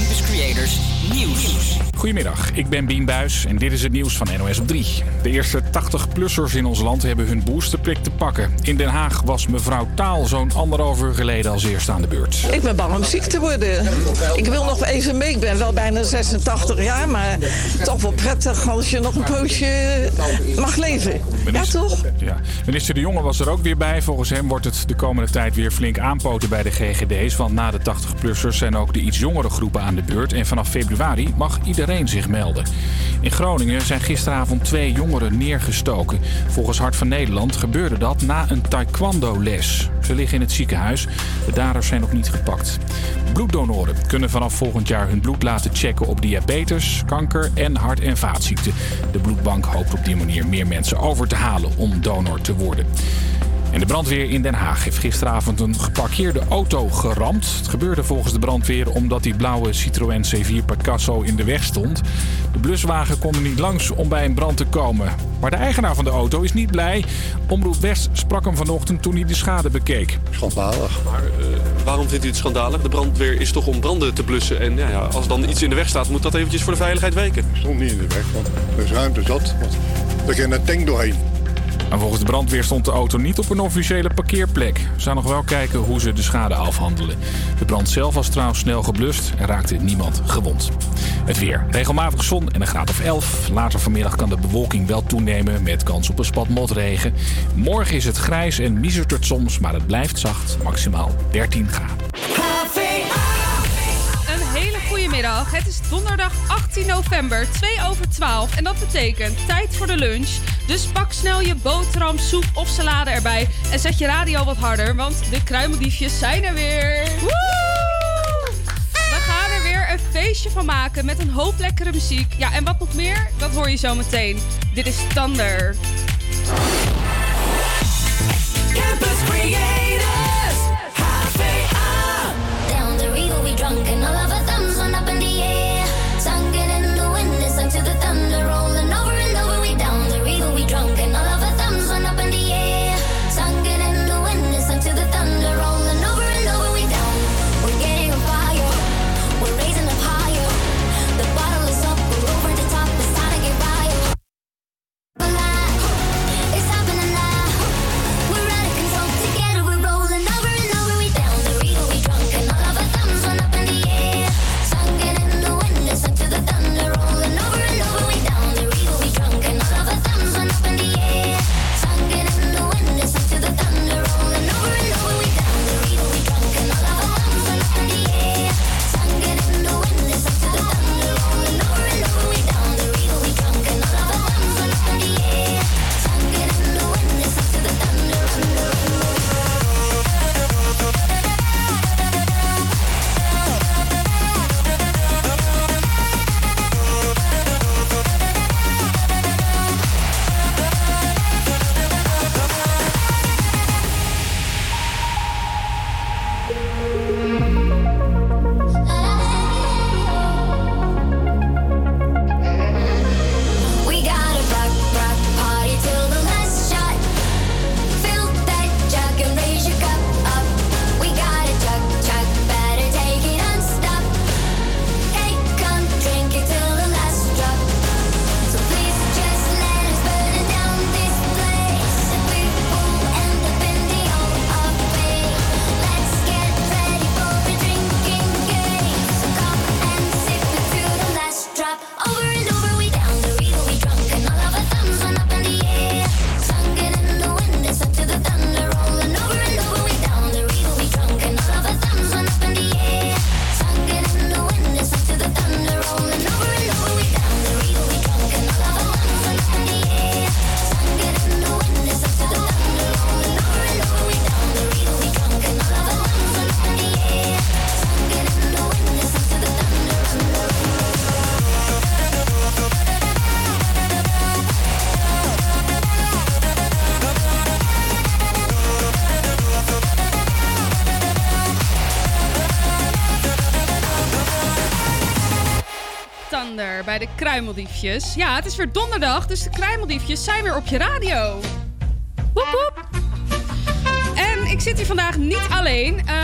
Campus Creators Nieuws. Goedemiddag, ik ben Bien Buis en dit is het nieuws van NOS op 3. De eerste 80-plussers in ons land hebben hun boosterprik te pakken. In Den Haag was mevrouw Taal zo'n anderhalf uur geleden als eerste aan de beurt. Ik ben bang om ziek te worden. Ik wil nog even mee. Ik ben wel bijna 86 jaar, maar toch wel prettig als je nog een poosje mag leven. Ja, toch? Ja. Minister De Jonge was er ook weer bij. Volgens hem wordt het de komende tijd weer flink aanpoten bij de GGD's. Want na de 80-plussers zijn ook de iets jongere groepen aan de beurt. En vanaf februari mag iedereen zich melden. In Groningen zijn gisteravond twee jongeren neergestoken. Volgens Hart van Nederland gebeurde dat na een taekwondo-les. Ze liggen in het ziekenhuis. De daders zijn nog niet gepakt. Bloeddonoren kunnen vanaf volgend jaar hun bloed laten checken op diabetes, kanker en hart- en vaatziekten. De bloedbank hoopt op die manier meer mensen over te halen om donor te worden. En de brandweer in Den Haag heeft gisteravond een geparkeerde auto geramd. Het gebeurde volgens de brandweer omdat die blauwe Citroën C4 Picasso in de weg stond. De bluswagen kon er niet langs om bij een brand te komen. Maar de eigenaar van de auto is niet blij. Omroep West sprak hem vanochtend toen hij de schade bekeek. Schandalig. Maar eh, waarom vindt u het schandalig? De brandweer is toch om branden te blussen. En ja, ja, als dan iets in de weg staat, moet dat eventjes voor de veiligheid weken. Stond niet in de weg, want er is ruimte zat. Want er ging een tank doorheen. Volgens de brandweer stond de auto niet op een officiële parkeerplek. Ze zou nog wel kijken hoe ze de schade afhandelen. De brand zelf was trouwens snel geblust en raakte niemand gewond. Het weer. Regelmatig zon en een graad of 11. Later vanmiddag kan de bewolking wel toenemen met kans op een spat motregen. Morgen is het grijs en miezert het soms, maar het blijft zacht. Maximaal 13 graden. Hele goede middag. Het is donderdag 18 november, 2 over 12. En dat betekent tijd voor de lunch. Dus pak snel je boterham, soep of salade erbij. En zet je radio wat harder, want de kruimeldiefjes zijn er weer. Woe! We gaan er weer een feestje van maken met een hoop lekkere muziek. Ja, en wat nog meer? Dat hoor je zo meteen. Dit is Thunder. Campus Creators, Kruimeldiefjes. Ja, het is weer donderdag, dus de Kruimeldiefjes zijn weer op je radio. Woep woep. En ik zit hier vandaag niet alleen. Eh,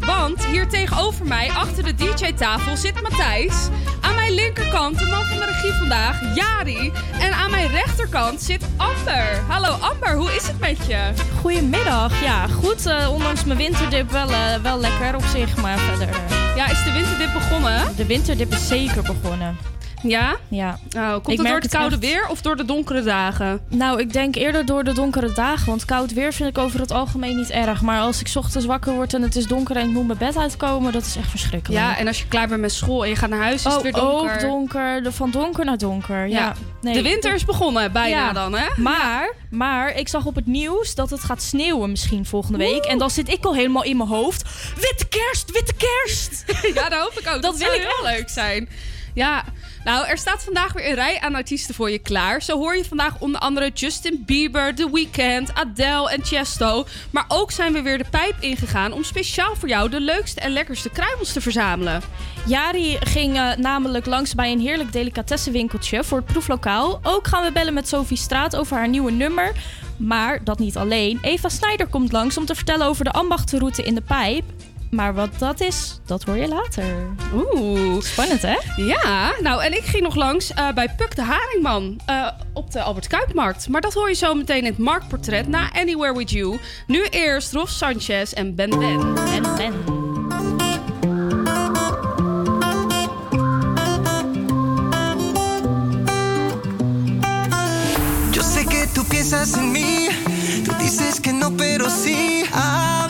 want hier tegenover mij, achter de DJ-tafel, zit Matthijs. Aan mijn linkerkant, de man van de regie vandaag, Jari. En aan mijn rechterkant zit Amber. Hallo Amber, hoe is het met je? Goedemiddag. Ja, goed. eh, ondanks mijn winterdip wel, eh, wel lekker op zich, maar verder... Ja, is de winterdip begonnen? de winterdip is zeker begonnen. Ja? Ja. Oh, komt Ik het door het koude echt. weer of door de donkere dagen? Nou, ik denk eerder door de donkere dagen. Want koud weer vind ik over het algemeen niet erg. Maar als ik 's ochtends wakker word en het is donker en ik moet mijn bed uitkomen, dat is echt verschrikkelijk. Ja, en als je klaar bent met school en je gaat naar huis, is het oh, weer donker. ook donker. De- Van donker naar donker. Ja. Ja. Nee, de winter is begonnen, bijna Ja. dan, hè? Maar, maar ik zag op het nieuws dat het gaat sneeuwen misschien volgende week. En dan zit ik al helemaal in mijn hoofd. Witte kerst, witte kerst! Ja, dat hoop ik ook. Dat, Dat zou wil ik heel leuk zijn. Ja, nou, er staat vandaag weer een rij aan artiesten voor je klaar. Zo hoor je vandaag onder andere Justin Bieber, The Weeknd, Adele en Chesto. Maar ook zijn we weer de pijp ingegaan om speciaal voor jou de leukste en lekkerste kruimels te verzamelen. Jari ging eh, namelijk langs bij een heerlijk delicatessenwinkeltje voor het proeflokaal. Ook gaan we bellen met Sophie Straat over haar nieuwe nummer. Maar dat niet alleen. Eva Snijder komt langs om te vertellen over de ambachtenroute in de pijp. Maar wat dat is, dat hoor je later. Oeh. Spannend, hè? Ja, nou en ik ging nog langs eh, bij Puk de Haringman eh, op de Albert Kuipmarkt. Maar dat hoor je zo meteen in het marktportret na Anywhere With You. Nu eerst Rolf Sanchez en Ben Ben. En Ben. Yo sé que tú piensas en mí, tú dices que no, pero sí, a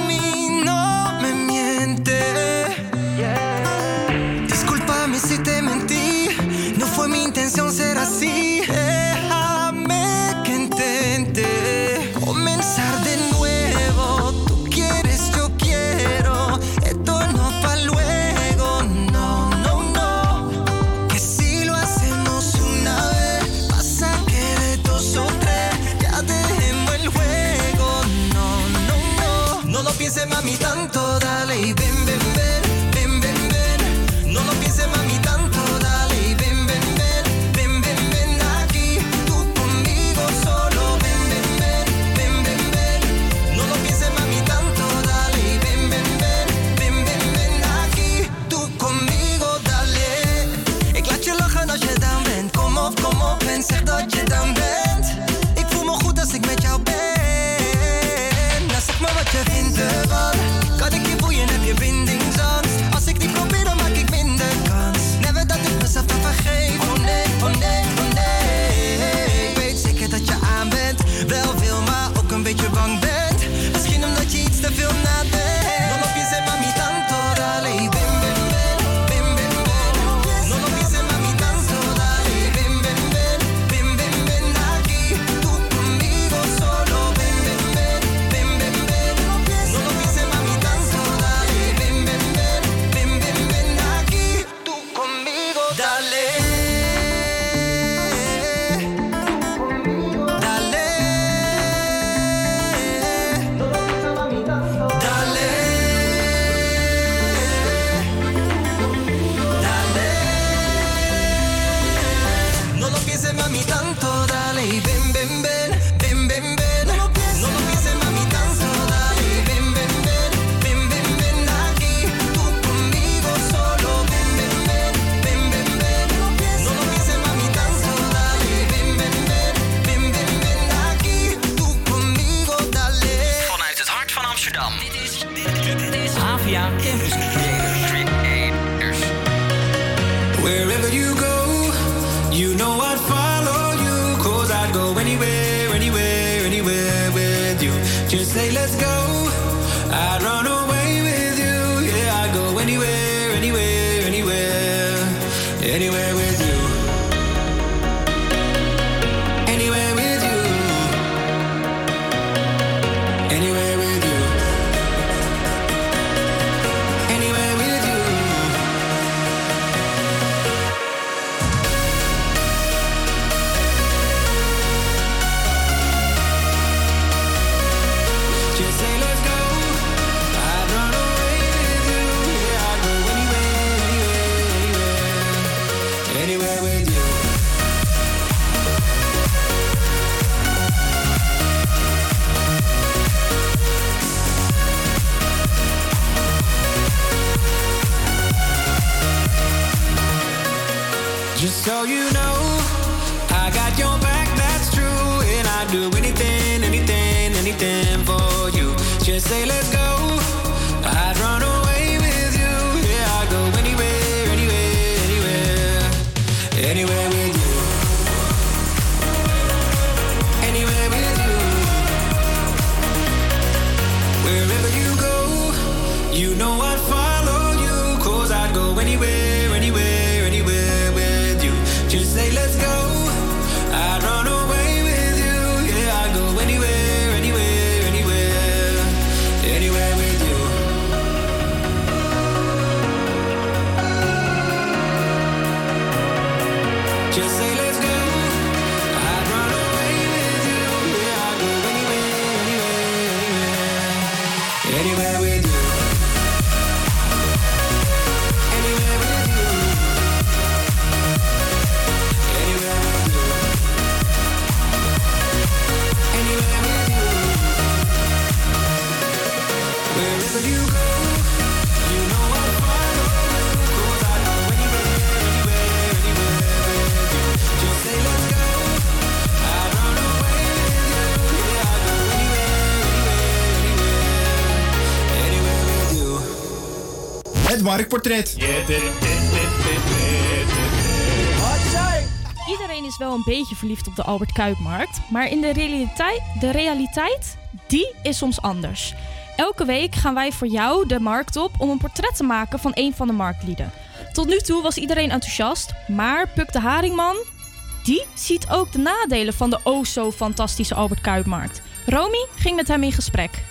marktportret. Iedereen is wel een beetje verliefd op de Albert Kuipmarkt, maar in de realiteit, de realiteit, die is soms anders. Elke week gaan wij voor jou de markt op om een portret te maken van een van de marktlieden. Tot nu toe was iedereen enthousiast, maar Puk de Haringman, die ziet ook de nadelen van de o zo fantastische Albert Kuipmarkt. Romy ging met hem in gesprek.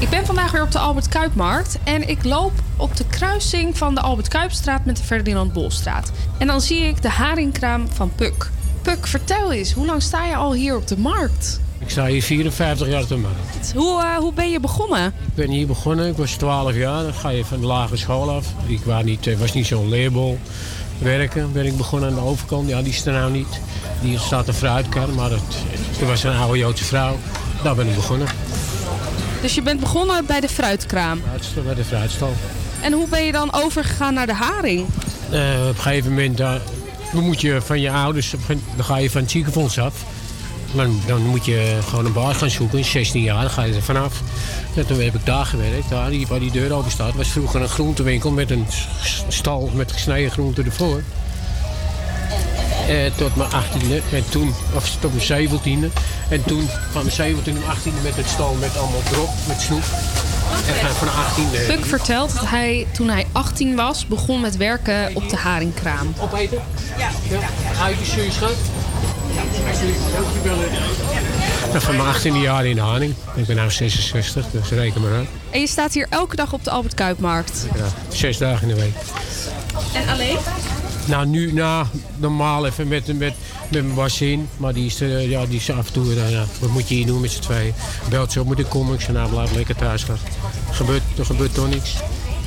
Ik ben vandaag weer op de Albert Kuipmarkt en ik loop op de kruising van de Albert Kuipstraat met de Ferdinand Bolstraat. En dan zie ik de haringkraam van Puk. Puk, vertel eens, hoe lang sta je al hier op de markt? Ik sta hier 54 jaar te maken. Hoe, eh, hoe ben je begonnen? Ik ben hier begonnen, ik was 12 jaar. Dan ga je van de lagere school af. Ik was niet, eh, was niet zo'n leerbol. Werken ben ik begonnen aan de overkant. Ja, die is er nou niet. Die staat een fruitkar, maar dat, er was een oude Joodse vrouw. Daar ben ik begonnen. Dus je bent begonnen bij de fruitkraam. Bij de fruitstal. En hoe ben je dan overgegaan naar de haring? Eh, op een gegeven moment dan moet je van je ouders, dan ga je van het ziekenfonds af. Dan, dan moet je gewoon een baas gaan zoeken, 16 jaar, dan ga je er vanaf. En toen heb ik daar gewerkt, daar die, waar die deur open staat. was vroeger een groentewinkel met een stal met gesneden groenten ervoor. Eh, tot mijn 18e en toen, of tot mijn 17e. En toen van mijn 17e en 18e met het stal met allemaal drop, met snoep. En van de 18e. Puk vertelt dat hij toen hij 18 was begon met werken op de haringkraam. Opeten? Ja. Uitjes, zul Ja, van mijn 18e jaar in de Haning. Ik ben nu 66, dus reken maar uit. En je staat hier elke dag op de Albert Kuipmarkt. Ja, zes dagen in de week. En alleen? Nou, nu, nou, normaal even met, met, met mijn Basin. Maar die is, eh, ja, die is af en toe, eh, wat moet je hier doen met z'n tweeën? Belt zo, moet ik komen? Ik zei, nou, blijf lekker thuis gaan. Gebeurt, er gebeurt toch niks.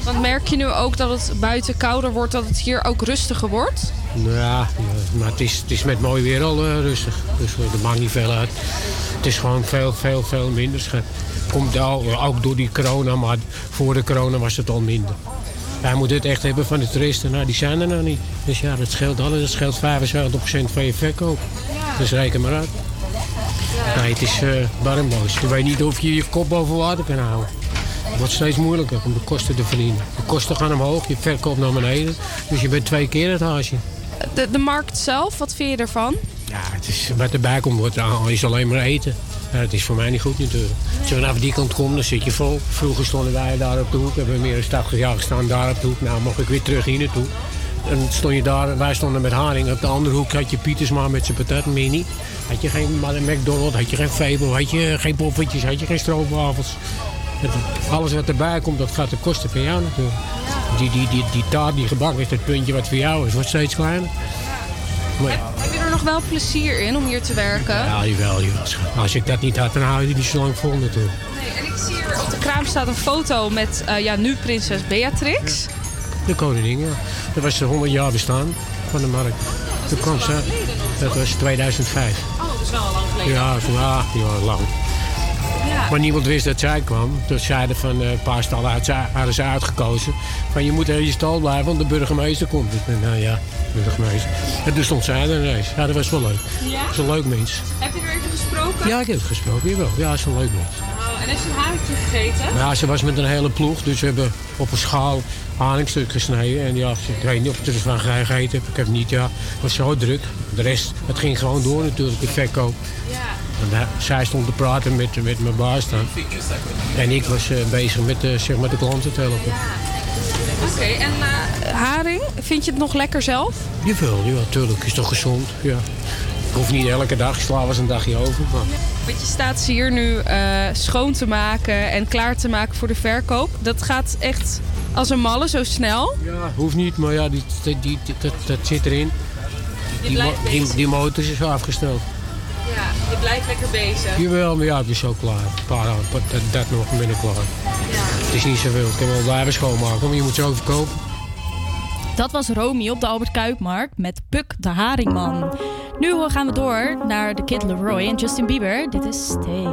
Want merk je nu ook dat het buiten kouder wordt, dat het hier ook rustiger wordt? Nou ja, maar het is, het is met mooi weer al eh, rustig. Dus eh, er maakt niet veel uit. Het is gewoon veel, veel, veel minder. Schat. Komt al, ook door die corona, maar voor de corona was het al minder. Wij moeten het echt hebben van de toeristen. Nou, die zijn er nou niet. Dus ja, dat scheelt alles. Dat scheelt 75% van je verkoop. Dus reken maar uit. Nee, het is uh, barmboos. Je weet niet of je je kop boven water kan houden. Het wordt steeds moeilijker om de kosten te verdienen. De kosten gaan omhoog, je verkoop naar beneden. Dus je bent twee keer het haasje. De, de markt zelf, wat vind je ervan? Ja, het is, wat erbij komt, wordt, ah, is alleen maar eten. Ja, dat is voor mij niet goed natuurlijk. Als je vanaf die kant komt, dan zit je vol. Vroeger stonden wij daar op de hoek. We hebben meer dan 80 jaar gestaan daar op de hoek. Nou, mocht ik weer terug hier naartoe. En stond je daar, wij stonden met haring. Op de andere hoek had je Pietersma met zijn patat, meer niet. Had je geen McDonald's, had je geen Fable, had je geen poffertjes, had je geen stroopwafels. Alles wat erbij komt, dat gaat de kosten van jou natuurlijk. Die, die, die, die taart die gebakken is, dat puntje wat voor jou is, wordt steeds kleiner. Maar ja, Heb je er nog wel plezier in om hier te werken? ja, jawel, jawel. Als ik dat niet had, dan hou je die niet zo lang vol natuurlijk. Nee, en ik zie hier op de kraam staat een foto met eh, ja, nu prinses Beatrix. De koningin, ja. Dat was de 100 jaar bestaan van de markt. Toen kwam ze, dat was 2005. Oh, dat is wel al lang geleden. Ja, zo- ja, ja, lang. Ja, Maar niemand wist dat zij kwam. Toen zeiden van eh, een paar stallen uit, hadden ze uitgekozen. Van je moet in je stal blijven, want de burgemeester komt. Ik ben, nou ja, burgemeester. En toen stond zij er ineens. Ja, dat was wel leuk. Ja? Dat is een leuk mens. Heb je er even gesproken? Ja, ik heb het gesproken, jawel. Ja, dat is een leuk mens. Oh, en heeft ze een haringje gegeten? Ja, ze was met een hele ploeg, dus we hebben op een schaal haringstuk gesneden. En ja, ik weet niet of ik er van gegeten heb. Ik heb niet, ja, het was zo druk. De rest, het ging gewoon door natuurlijk, de verkoop. Ja. En zij stond te praten met, met mijn baas dan. En ik was eh, bezig met, eh, zeg maar de klanten te helpen. Oké, en eh, haring, vind je het nog lekker zelf? Jawel, ja, natuurlijk. Is toch gezond, ja. Ik hoef niet elke dag, sla eens een dagje over. Maar Want je staat ze hier nu schoon te maken en klaar te maken voor de verkoop. Dat gaat echt als een malle, zo snel. ja, hoeft niet, maar ja, die, die, die- dat, dat zit erin. Die, die, die motor is afgesteld. Ja, je blijft lekker bezig. Jawel, maar ja, het is zo klaar. Een paar dagen, dat, dat nog minder klaar. Het is niet zoveel. Ik kan wel blijven schoonmaken, maar je moet ze ook verkopen. Dat was Romy op de Albert Kuipmarkt met Puk de Haringman. Nu gaan we door naar de Kid Leroy en Justin Bieber. Dit is Stay.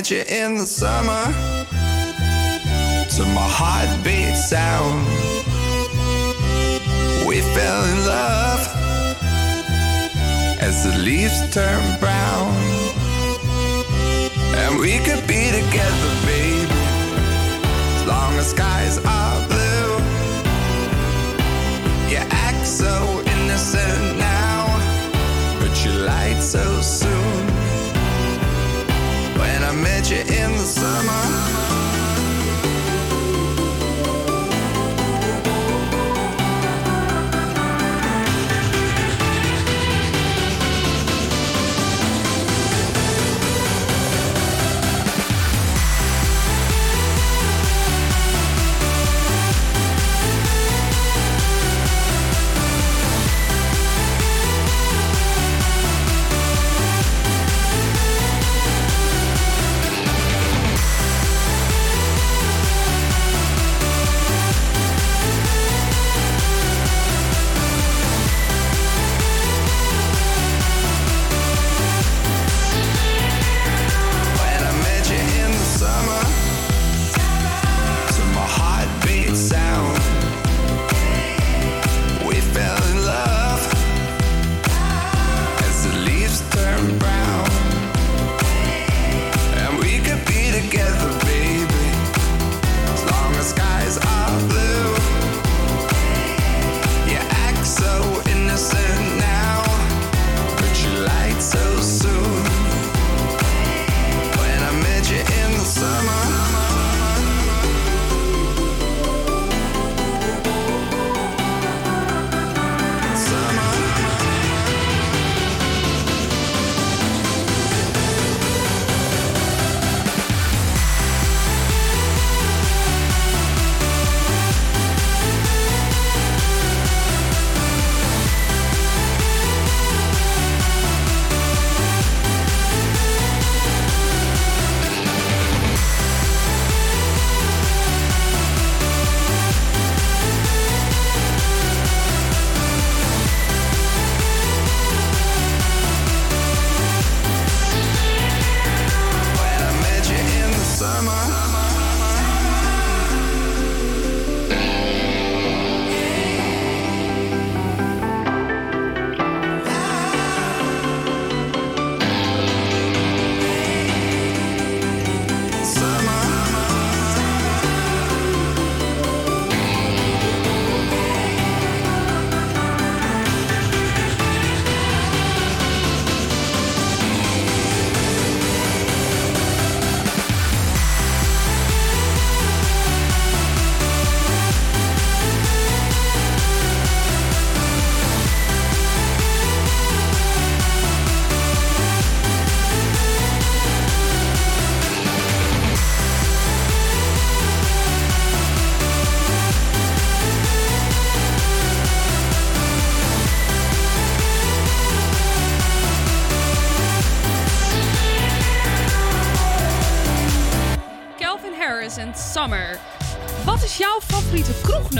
Met you in the summer, to my heartbeat sound, we fell in love as the leaves turn brown. And we could be together, baby,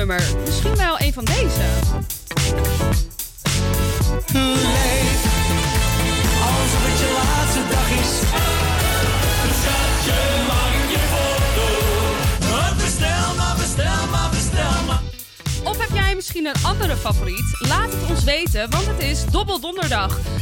kroegnummer? Misschien wel een van deze. Leef alsof het je laatste dag is. Schatje, maak je foto. Bestel maar, bestel maar, bestel maar. Of heb jij misschien een andere favoriet? Laat het ons weten, want het is Dobbeldonderdag. Dat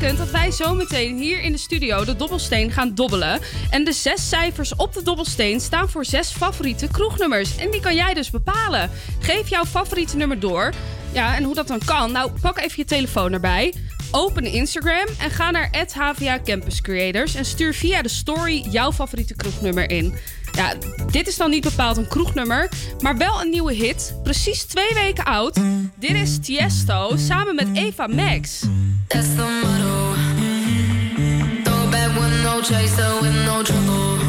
dat wij zometeen hier in de studio de dobbelsteen gaan dobbelen. En de zes cijfers op de dobbelsteen staan voor zes favoriete kroegnummers. En die kan jij dus bepalen. Geef jouw favoriete nummer door. Ja, en hoe dat dan kan? Nou, pak even je telefoon erbij. Open Instagram en ga naar HVA Campus Creators en stuur via de story jouw favoriete kroegnummer in. Ja, dit is dan niet bepaald een kroegnummer, maar wel een nieuwe hit. Precies twee weken oud. Dit is Tiesto samen met Eva Max. Chaser, with no trouble.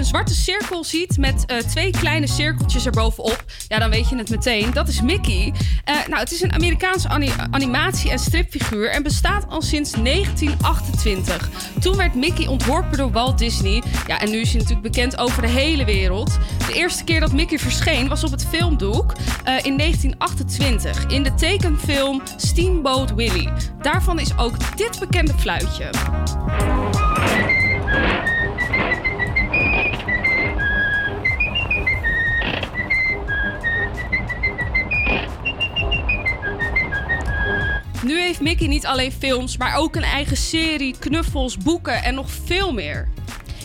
Een zwarte cirkel ziet met eh, twee kleine cirkeltjes erbovenop, ja, dan weet je het meteen. Dat is Mickey. Eh, nou, het is een Amerikaanse ani- animatie- en stripfiguur en bestaat al sinds 1928. Toen werd Mickey ontworpen door Walt Disney. Ja, en nu is hij natuurlijk bekend over de hele wereld. De eerste keer dat Mickey verscheen was op het filmdoek eh, in 1928 in de tekenfilm Steamboat Willie. Daarvan is ook dit bekende fluitje. Heeft Mickey niet alleen films, maar ook een eigen serie, knuffels, boeken en nog veel meer.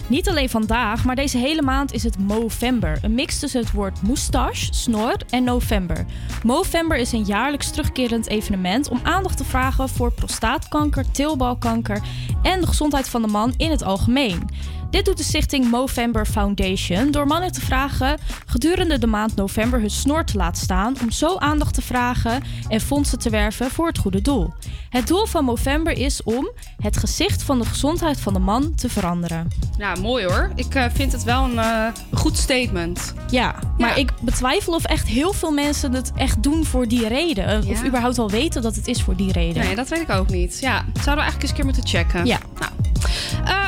Niet alleen vandaag, maar deze hele maand is het Movember. Een mix tussen het woord moustache, snor en november. Movember is een jaarlijks terugkerend evenement om aandacht te vragen voor prostaatkanker, teelbalkanker en de gezondheid van de man in het algemeen. Dit doet de stichting Movember Foundation door mannen te vragen gedurende de maand november hun snor te laten staan om zo aandacht te vragen en fondsen te werven voor het goede doel. Het doel van Movember is om het gezicht van de gezondheid van de man te veranderen. Ja, mooi hoor. Ik eh, vind het wel een eh, goed statement. Ja, maar ik betwijfel of echt heel veel mensen het echt doen voor die reden. Of Ja. überhaupt wel weten dat het is voor die reden. Nee, dat weet ik ook niet. Ja, zouden we eigenlijk eens een keer moeten checken. Ja. Nou.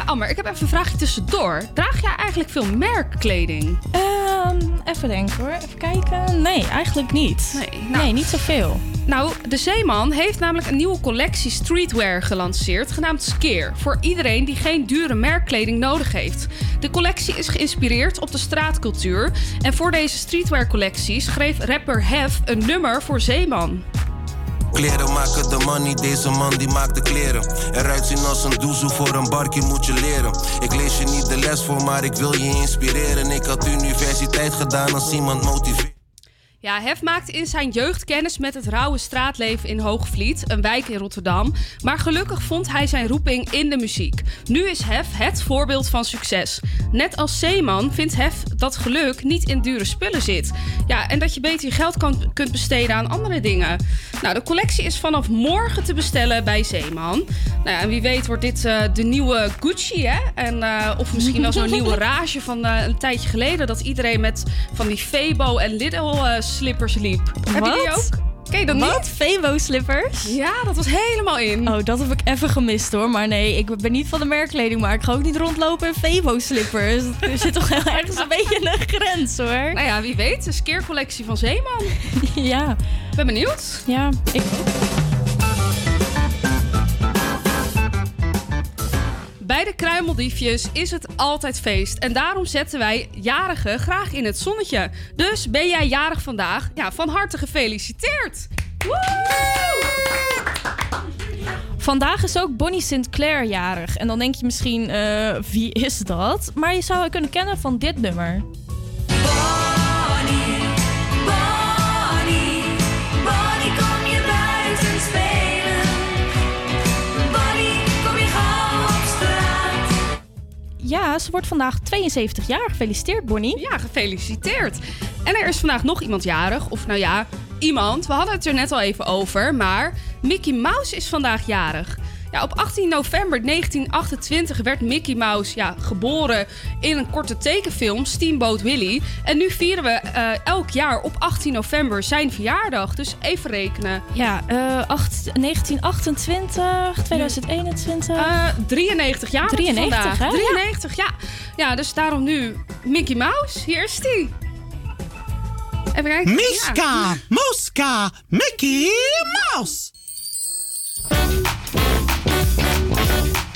Amber, ik heb even een vraagje tussendoor. Draag jij eigenlijk veel merkkleding? Ehm, even denken hoor. Even kijken. Nee, eigenlijk niet. Nee, nou. nee niet zoveel. Nou, de Zeeman heeft namelijk een nieuwe collectie streetwear gelanceerd, genaamd Skeer. Voor iedereen die geen dure merkkleding nodig heeft. De collectie is geïnspireerd op de straatcultuur. En voor deze streetwear collectie schreef rapper Hef een nummer voor Zeeman. Kleren maken de money, deze man die maakt de kleren. Eruit zien als een doezoe voor een barkie moet je leren. Ik lees je niet de les voor, maar ik wil je inspireren. Ik had universiteit gedaan als iemand motiveert. Ja, Hef maakte in zijn jeugd kennis met het rauwe straatleven in Hoogvliet, een wijk in Rotterdam. Maar gelukkig vond hij zijn roeping in de muziek. Nu is Hef het voorbeeld van succes. Net als Zeeman vindt Hef dat geluk niet in dure spullen zit. Ja, en dat je beter je geld kan, kunt besteden aan andere dingen. Nou, de collectie is vanaf morgen te bestellen bij Zeeman. Nou ja, en wie weet wordt dit eh, de nieuwe Gucci, hè? En, eh, of misschien wel zo'n nieuwe rage van eh, een tijdje geleden... dat iedereen met van die Febo en Lidl slippers liep. Heb je die ook? Ken je dat Wat? niet? Febo-slippers? Ja, dat was helemaal in. Oh, dat heb ik even gemist hoor. Maar nee, ik ben niet van de merkkleding. Maar ik ga ook niet rondlopen in Febo-slippers. Er zit toch ergens een beetje een grens hoor. Nou ja, wie weet. Een skeercollectie van Zeeman. ja. Ben benieuwd. Ja, ik Bij de kruimeldiefjes is het altijd feest. En daarom zetten wij jarigen graag in het zonnetje. Dus ben jij jarig vandaag? Ja, van harte gefeliciteerd. Vandaag is ook Bonnie Sinclair jarig. En dan denk je misschien, eh, wie is dat? Maar je zou haar kunnen kennen van dit nummer. Ja, ze wordt vandaag 72 jaar. Gefeliciteerd, Bonnie. Ja, gefeliciteerd. En er is vandaag nog iemand jarig. Of nou ja, iemand. We hadden het er net al even over. Maar Mickey Mouse is vandaag jarig. Ja, op 18 november 1928 werd Mickey Mouse ja, geboren in een korte tekenfilm, Steamboat Willie. En nu vieren we eh, elk jaar op 18 november zijn verjaardag. Dus even rekenen. Ja, eh, acht- 1928, 2021. Eh, 93 jaar 93, vandaag. hè? 93, ja. ja. dus daarom nu Mickey Mouse. Hier is die. Even kijken. Miska, Moska, Mickey Mouse. M-I-C-K-E-Y,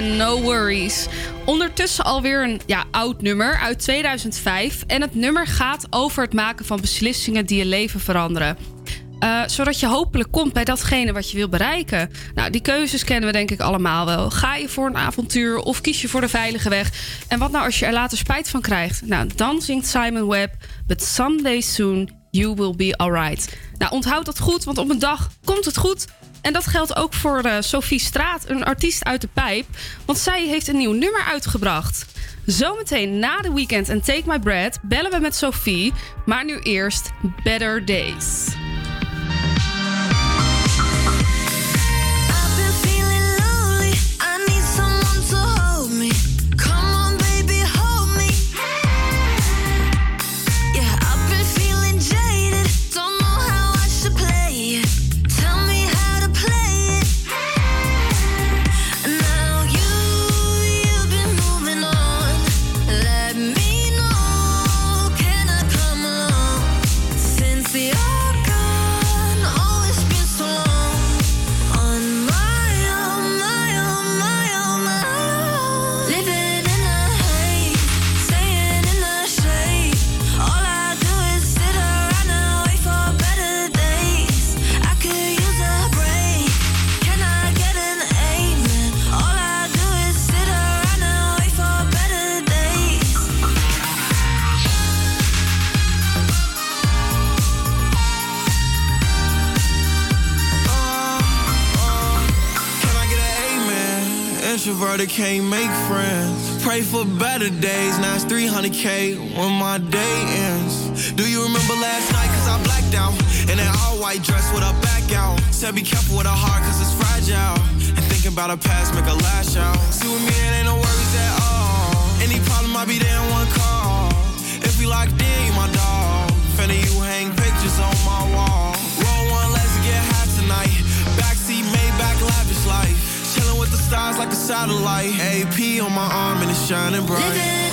No Worries. Ondertussen alweer een ja, oud nummer uit 2005. En het nummer gaat over het maken van beslissingen die je leven veranderen. Eh, zodat je hopelijk komt bij datgene wat je wil bereiken. Nou, die keuzes kennen we denk ik allemaal wel. Ga je voor een avontuur of kies je voor de veilige weg? En wat nou als je er later spijt van krijgt? Nou, dan zingt Simon Webb... But someday soon you will be alright. Nou, onthoud dat goed, want op een dag komt het goed... En dat geldt ook voor eh, Sophie Straat, een artiest uit de pijp. Want zij heeft een nieuw nummer uitgebracht. Zometeen na de weekend en Take My Breath bellen we met Sophie. Maar nu eerst Better Days. Introverted can't make friends. Pray for better days. Now it's 300k when my day ends. Do you remember last night? Cause I blacked out. In that all white dress with a back out. Said be careful with her heart cause it's fragile. And thinking about her past make her lash out. See with me, it ain't no worries at all. Any problem, I'll be there in one call. If we locked in, you my dog. Satellite. AP on my arm and it's shining bright.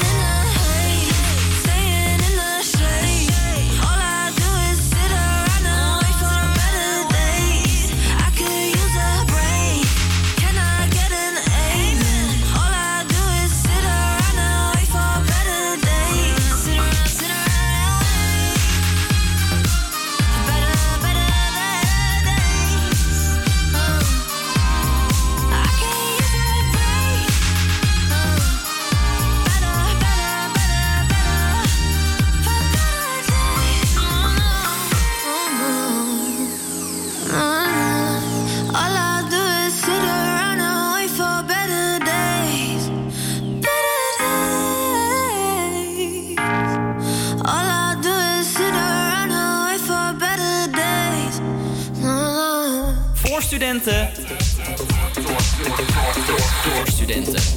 Studenten. Studenten.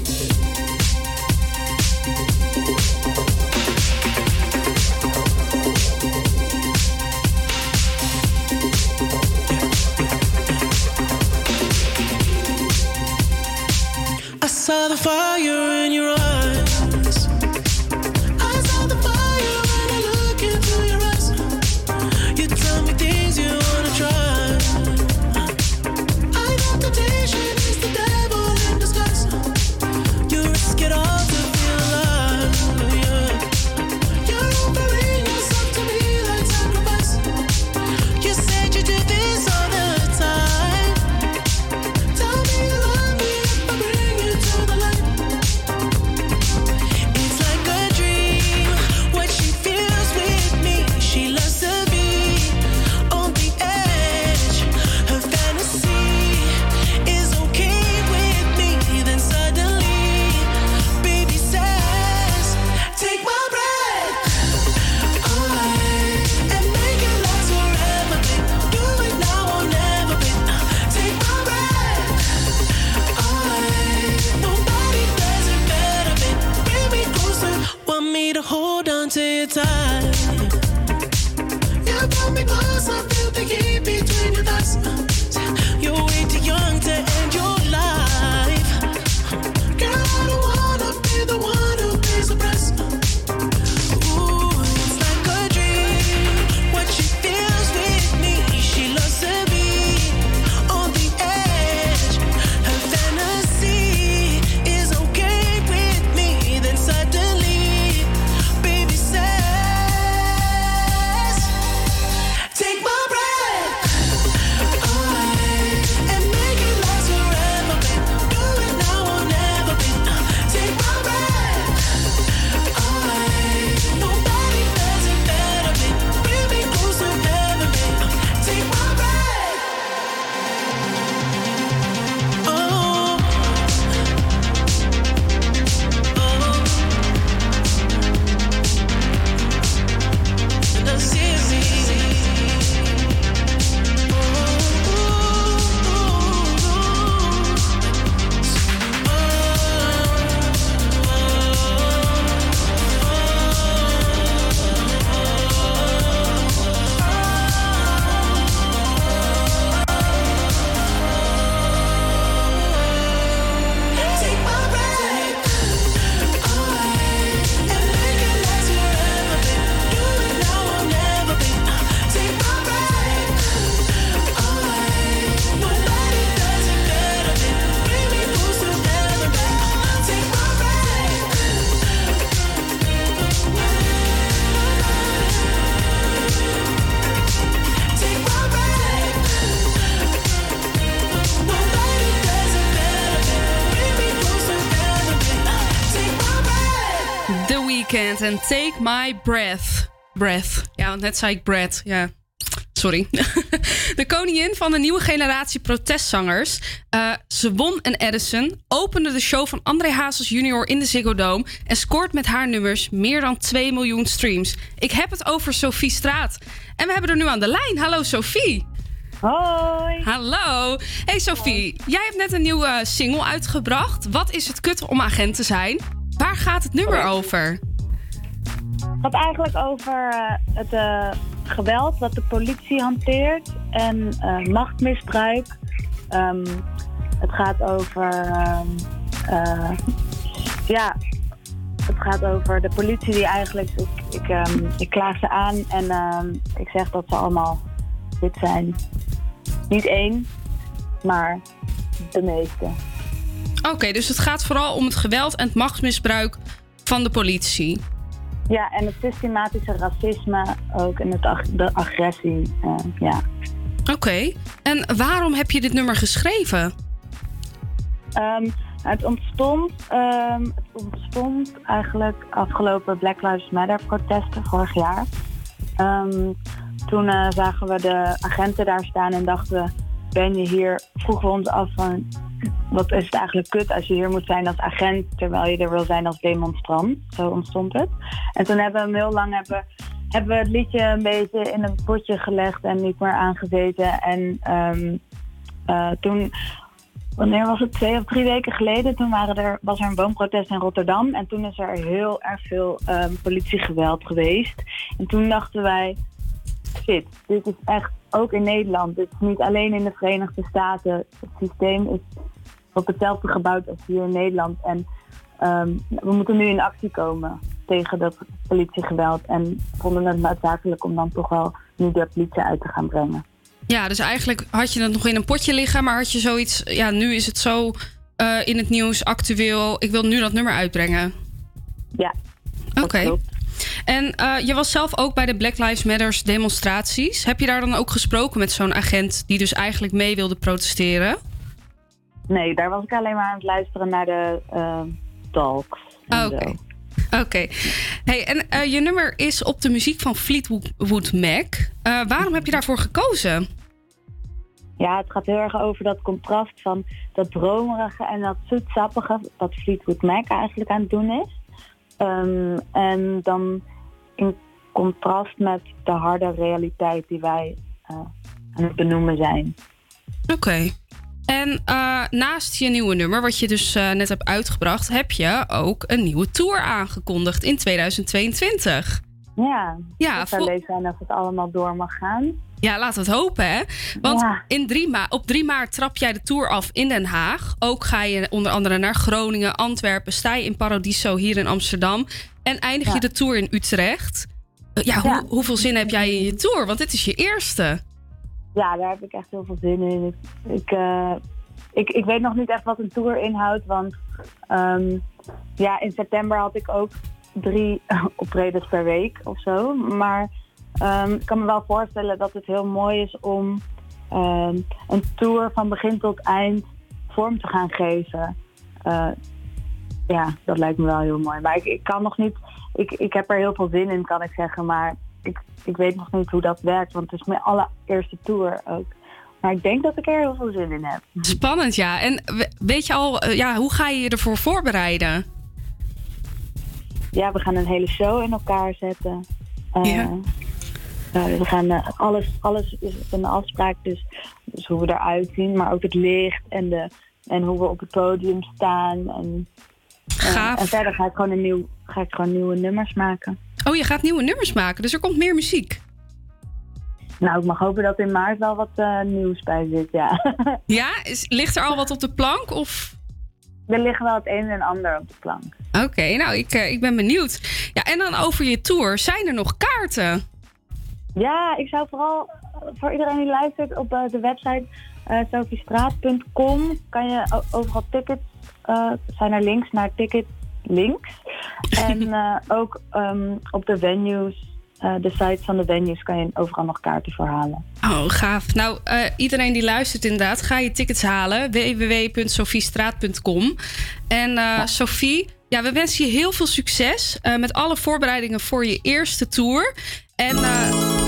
Weeknd en Take My Breath. Breath. Ja, want net zei ik breath. Ja. Sorry. De koningin van de nieuwe generatie protestzangers. Eh, ze won een Edison, opende de show van André Hazes junior in de Ziggo Dome... en scoort met haar nummers meer dan 2 miljoen streams. Ik heb het over Sophie Straat. En we hebben er nu aan de lijn. Hallo Sophie. Hoi. Hallo. Hey Sophie, jij hebt net een nieuwe single uitgebracht. Wat is het kut om agent te zijn? Waar gaat het nummer over? Het gaat eigenlijk over eh, het eh, geweld dat de politie hanteert en eh, machtmisbruik. Ehm, het gaat over. ehm, eh, ja, het gaat over de politie die eigenlijk. Ik, ik, ehm, klaag ze aan en ik zeg dat ze allemaal dit zijn. Niet één, maar de meeste. Oké, dus het gaat vooral om het geweld en het machtsmisbruik van de politie. Ja, en het systematische racisme ook en het ag- de agressie. eh, ja. Oké, en waarom heb je dit nummer geschreven? Ehm, het, ontstond, ehm, het ontstond eigenlijk afgelopen Black Lives Matter protesten vorig jaar. Ehm, toen eh, zagen we de agenten daar staan en dachten we, ben je hier? Vroegen we ons af van, wat is het eigenlijk kut als je hier moet zijn als agent terwijl je er wil zijn als demonstrant? Zo ontstond het. En toen hebben we hem heel lang hebben, hebben we het liedje een beetje in een potje gelegd en niet meer aangezeten. En ehm, eh, toen wanneer was het? Twee of drie weken geleden. Toen waren er, was er een woonprotest in Rotterdam. En toen is er heel erg veel ehm, politiegeweld geweest. En toen dachten wij, shit, dit is echt ook in Nederland. Is niet alleen in de Verenigde Staten. Het systeem is op hetzelfde gebouwd als hier in Nederland. En ehm, we moeten nu in actie komen tegen dat politiegeweld. En vonden het noodzakelijk om dan toch wel nu de politie uit te gaan brengen. Ja, dus eigenlijk had je het nog in een potje liggen, maar had je zoiets. Ja, nu is het zo eh, in het nieuws, actueel. Ik wil nu dat nummer uitbrengen. Ja. Oké. En eh, je was zelf ook bij de Black Lives Matters demonstraties. Heb je daar dan ook gesproken met zo'n agent die dus eigenlijk mee wilde protesteren? Nee, daar was ik alleen maar aan het luisteren naar de eh, talks. en Oké. Oké. Hey, en eh, je nummer is op de muziek van Fleetwood Mac. Waarom heb je daarvoor gekozen? Ja, het gaat heel erg over dat contrast van dat dromerige en dat zoetsappige, wat Fleetwood Mac eigenlijk aan het doen is. Ehm, en dan in contrast met de harde realiteit die wij eh, aan het benoemen zijn. Oké. En eh, naast je nieuwe nummer, wat je dus eh, net hebt uitgebracht, heb je ook een nieuwe tour aangekondigd in 2022. Ja, Ja, het zou leuk zijn als het allemaal door mag gaan. Ja, laten we het hopen, hè? Want Ja. in 3 ma op 3 maart trap jij de tour af in Den Haag. Ook ga je onder andere naar Groningen, Antwerpen, sta je in Paradiso hier in Amsterdam. En eindig je de tour in Utrecht. Eh, Ja, hoe, hoeveel zin heb jij in je tour? Want dit is je eerste. Ja, daar heb ik echt heel veel zin in. Ik, ik, eh, ik, ik weet nog niet echt wat een tour inhoudt, want ehm, ja, in september had ik ook drie optredens per week of zo. Maar ehm, ik kan me wel voorstellen dat het heel mooi is om ehm, een tour van begin tot eind vorm te gaan geven. Eh, ja, dat lijkt me wel heel mooi. Maar ik, ik kan nog niet. Ik, ik heb er heel veel zin in, kan ik zeggen. Maar ik, ik weet nog niet hoe dat werkt. Want het is mijn allereerste tour ook. Maar ik denk dat ik er heel veel zin in heb. Spannend, ja. En we- weet je al, eh, ja, hoe ga je je ervoor voorbereiden? Ja, we gaan een hele show in elkaar zetten. Eh, eh, we gaan eh, alles, alles is een afspraak. Dus, dus hoe we eruit zien, maar ook het licht en, de, en hoe we op het podium staan. En, eh, Gaaf. en verder ga ik, gewoon een nieuw, ga ik gewoon nieuwe nummers maken. Oh, je gaat nieuwe nummers maken, dus er komt meer muziek. Nou, ik mag hopen dat in maart wel wat eh, nieuws bij zit, ja. Ja, is, ligt er al wat op de plank? Of... er liggen wel het een en ander op de plank. Oké, nou, ik, ik ben benieuwd. Ja, en dan over je tour. Zijn er nog kaarten? Ja, ik zou vooral voor iedereen die luistert op eh, de website eh sofiestraat.com kan je overal tickets, eh, zijn er links naar ticket links. en ook ehm, op de venues, de sites van de venues kan je overal nog kaarten voor halen. Oh, gaaf. Nou, iedereen die luistert inderdaad, ga je tickets halen. www.sofiestraat.com En eh Sophie, ja, we wensen je heel veel succes met alle voorbereidingen voor je eerste tour. En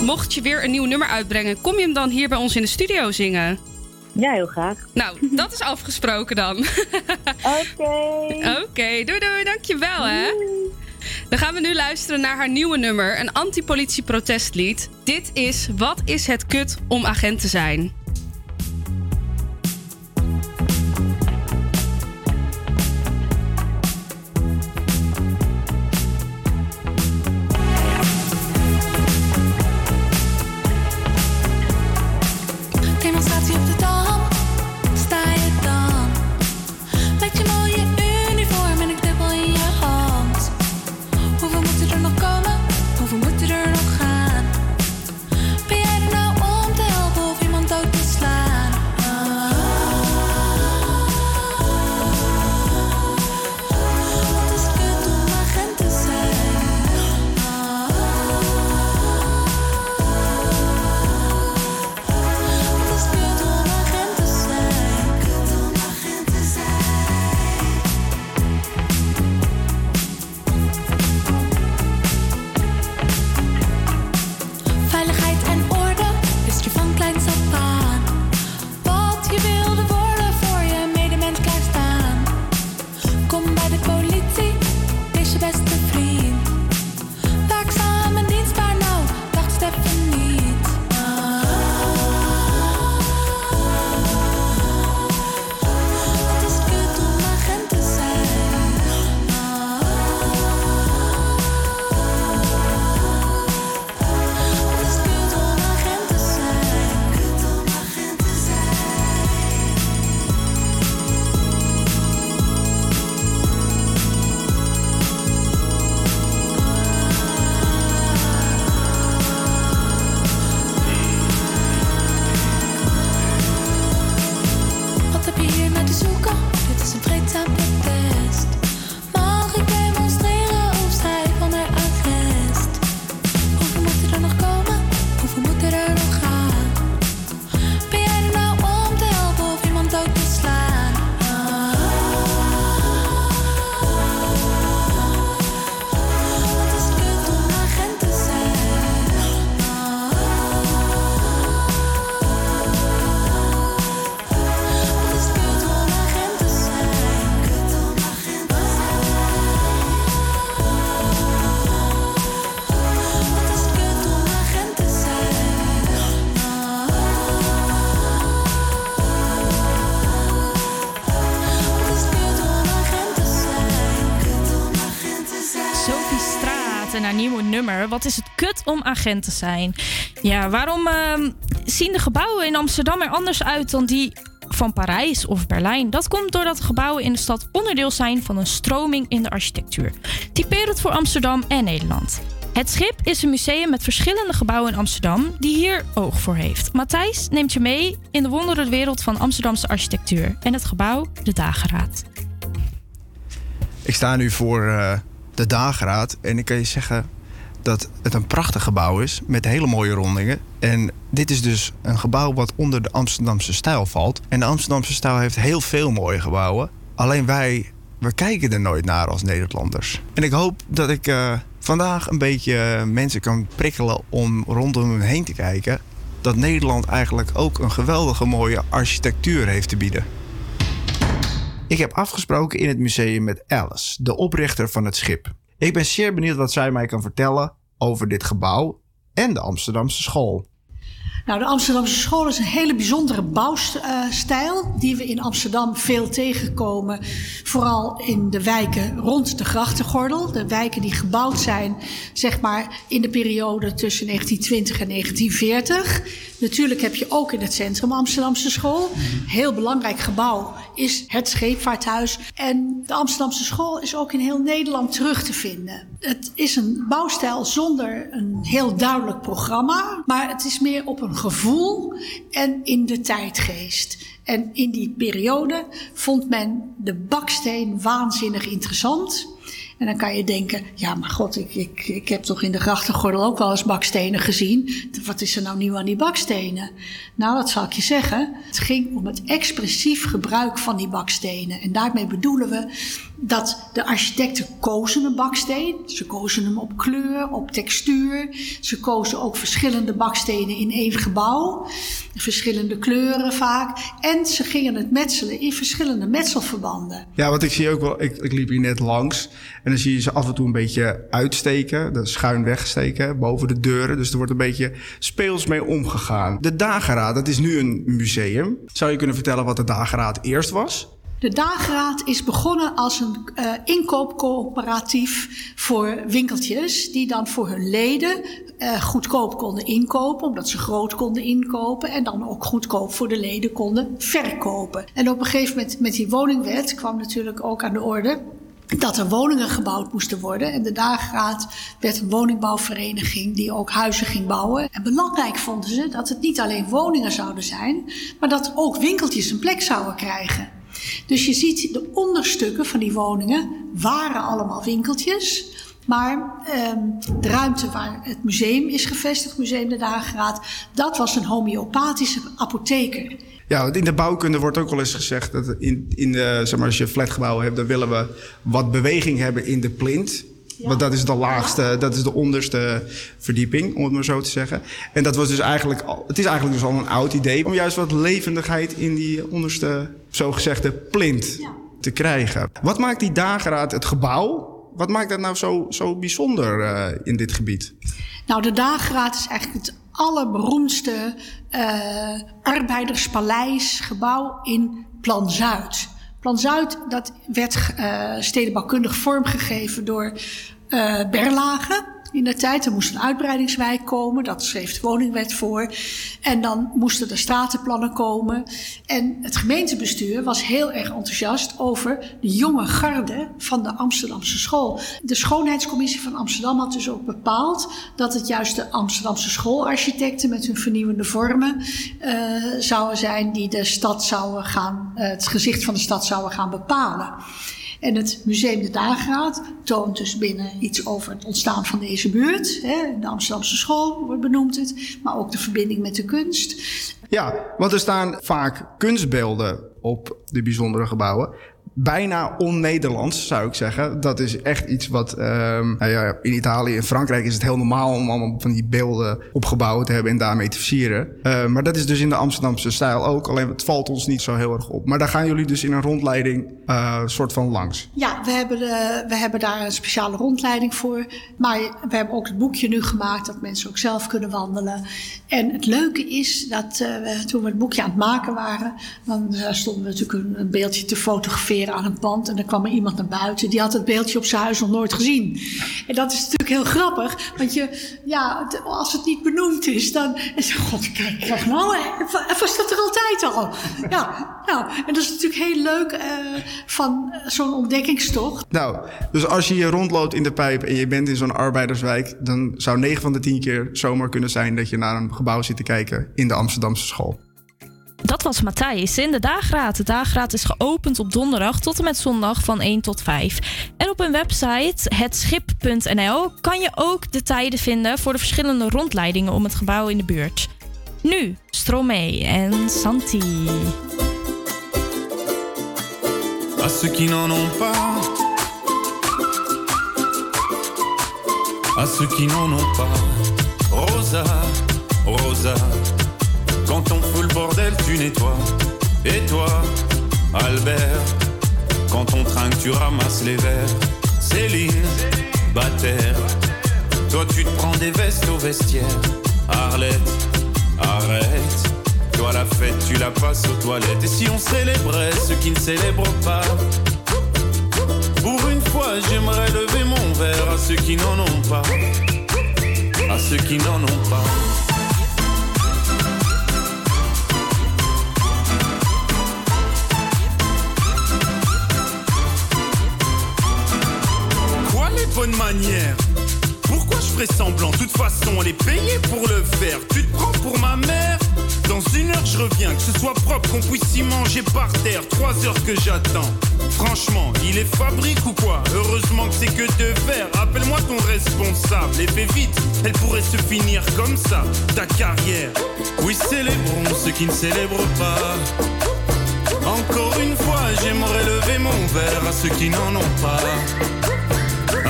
mocht je weer een nieuw nummer uitbrengen, kom je hem dan hier bij ons in de studio zingen? Ja, heel graag. Nou, dat is afgesproken dan. Oké. Oké, doei doei, dankjewel hè. Dan gaan we nu luisteren naar haar nieuwe nummer, een antipolitie-protestlied. Dit is Wat is het kut om agent te zijn? Wat is het kut om agent te zijn? Ja, waarom ehm, zien de gebouwen in Amsterdam er anders uit dan die van Parijs of Berlijn? Dat komt doordat de gebouwen in de stad onderdeel zijn van een stroming in de architectuur. Typerend voor Amsterdam en Nederland. Het Schip is een museum met verschillende gebouwen in Amsterdam die hier oog voor heeft. Matthijs neemt je mee in de wondere wereld van Amsterdamse architectuur en het gebouw De Dageraad. Ik sta nu voor eh, de dageraad en ik kan je zeggen dat het een prachtig gebouw is met hele mooie rondingen. En dit is dus een gebouw wat onder de Amsterdamse stijl valt. En de Amsterdamse stijl heeft heel veel mooie gebouwen. Alleen wij, we kijken er nooit naar als Nederlanders. En ik hoop dat ik eh, vandaag een beetje eh, mensen kan prikkelen om rondom hen heen te kijken. Dat Nederland eigenlijk ook een geweldige mooie architectuur heeft te bieden. Ik heb afgesproken in het museum met Alice, de oprichter van het schip. Ik ben zeer benieuwd wat zij mij kan vertellen over dit gebouw en de Amsterdamse school. Nou, de Amsterdamse school is een hele bijzondere bouwstijl die we in Amsterdam veel tegenkomen. Vooral in de wijken rond de grachtengordel. De wijken die gebouwd zijn, zeg maar, in de periode tussen 1920 en 1940. Natuurlijk heb je ook in het centrum Amsterdamse school. Heel belangrijk gebouw is het scheepvaarthuis. En de Amsterdamse school is ook in heel Nederland terug te vinden. Het is een bouwstijl zonder een heel duidelijk programma. Maar het is meer op een gevoel en in de tijdgeest. En in die periode vond men de baksteen waanzinnig interessant. En dan kan je denken, ja maar god, ik, ik, ik heb toch in de grachtengordel ook wel eens bakstenen gezien. Wat is er nou nieuw aan die bakstenen? Nou, dat zal ik je zeggen. Het ging om het expressief gebruik van die bakstenen. En daarmee bedoelen we dat de architecten kozen een baksteen. Ze kozen hem op kleur, op textuur. Ze kozen ook verschillende bakstenen in één gebouw. Verschillende kleuren vaak. En ze gingen het metselen in verschillende metselverbanden. Ja, wat ik zie ook wel, ik, ik liep hier net langs en dan zie je ze af en toe een beetje uitsteken, schuin wegsteken boven de deuren. Dus er wordt een beetje speels mee omgegaan. De dageraad, dat is nu een museum. Zou je kunnen vertellen wat de dageraad eerst was? De dageraad is begonnen als een uh, inkoopcoöperatief voor winkeltjes, die dan voor hun leden uh, goedkoop konden inkopen, omdat ze groot konden inkopen en dan ook goedkoop voor de leden konden verkopen. En op een gegeven moment met die woningwet kwam natuurlijk ook aan de orde dat er woningen gebouwd moesten worden. En de dageraad werd een woningbouwvereniging die ook huizen ging bouwen. En belangrijk vonden ze dat het niet alleen woningen zouden zijn, maar dat ook winkeltjes een plek zouden krijgen. Dus je ziet de onderstukken van die woningen waren allemaal winkeltjes. Maar ehm, de ruimte waar het museum is gevestigd, Museum de Dageraad, dat was een homeopathische apotheker. Ja, want in de bouwkunde wordt ook wel eens gezegd dat in, in de, zeg maar, als je flatgebouwen hebt, dan willen we wat beweging hebben in de plint. Want dat is de laagste, dat is de onderste verdieping, om het maar zo te zeggen. En dat was dus eigenlijk, al, het is eigenlijk dus al een oud idee om juist wat levendigheid in die onderste, zogezegde plint te krijgen. Wat maakt die dageraad het gebouw? Wat maakt dat nou zo, zo bijzonder uh, in dit gebied? Nou, de dageraad is eigenlijk het allerberoemdste uh, arbeiderspaleisgebouw in Plan Zuid. Plan Zuid dat werd uh, stedenbouwkundig vormgegeven door uh, Berlage in de tijd. Er moest een uitbreidingswijk komen, dat schreef de woningwet voor. En dan moesten er stratenplannen komen. En het gemeentebestuur was heel erg enthousiast over de jonge garde van de Amsterdamse school. De schoonheidscommissie van Amsterdam had dus ook bepaald dat het juist de Amsterdamse schoolarchitecten met hun vernieuwende vormen uh, zouden zijn die de stad zouden gaan, uh, het gezicht van de stad zouden gaan bepalen. En het Museum de Dageraad toont dus binnen iets over het ontstaan van deze buurt. Hè, de Amsterdamse school wordt benoemd het, maar ook de verbinding met de kunst. Ja, want er staan vaak kunstbeelden op de bijzondere gebouwen. Bijna on-Nederlands, zou ik zeggen. Dat is echt iets wat... Um, nou ja, in Italië en Frankrijk is het heel normaal... om allemaal van die beelden opgebouwd te hebben en daarmee te versieren. Uh, maar dat is dus in de Amsterdamse stijl ook. Alleen het valt ons niet zo heel erg op. Maar daar gaan jullie dus in een rondleiding uh, soort van langs. Ja, we hebben, de, we hebben daar een speciale rondleiding voor. Maar we hebben ook het boekje nu gemaakt... dat mensen ook zelf kunnen wandelen. En het leuke is dat toen we het boekje aan het maken waren... dan stonden we natuurlijk een beeldje te fotograferen aan een pand en dan kwam er iemand naar buiten. Die had het beeldje op zijn huis nog nooit gezien. En dat is natuurlijk heel grappig, want je, ja, als het niet benoemd is, dan. Zo, god, kijk, kijk nou, was dat er altijd al? Ja, nou, en dat is natuurlijk heel leuk eh, van eh, zo'n ontdekkingstocht. Nou, dus als je hier rondloopt in de pijp en je bent in zo'n arbeiderswijk, dan zou 9 van de 10 keer zomaar kunnen zijn dat je naar een gebouw zit te kijken in de Amsterdamse school. Dat was Matthijs in de Dageraad. De Dageraad is geopend op donderdag tot en met zondag van 1 tot 5. En op hun website hetschip.nl kan je ook de tijden vinden voor de verschillende rondleidingen om het gebouw in de buurt. Nu Stromae en Santi. à ceux qui n'en pas, à ceux qui pas. Rosa, Rosa, quand on fout le bordel, tu nettoies. Et toi, Albert, quand on trinque, tu ramasses les verres. Céline, Bataire, toi tu te prends des vestes au vestiaire. Arlette, arrête. Toi la fête, tu la passes aux toilettes. Et si on célébrait ceux qui ne célèbrent pas? Pour une fois, j'aimerais lever mon verre à ceux qui n'en ont pas. À ceux qui n'en ont pas. Bonnes manières Pourquoi je ferais semblant? De toute façon, on est payé pour le faire. Tu te prends pour ma mère? Dans une heure, je reviens. Que ce soit propre, qu'on puisse y manger par terre. Trois heures que j'attends. Franchement, il est fabrique ou quoi? Heureusement que c'est que de verre. Appelle-moi ton responsable et fais vite. Elle pourrait se finir comme ça, ta carrière. Oui, célébrons ceux qui ne célèbrent pas. Encore une fois, j'aimerais lever mon verre à ceux qui n'en ont pas.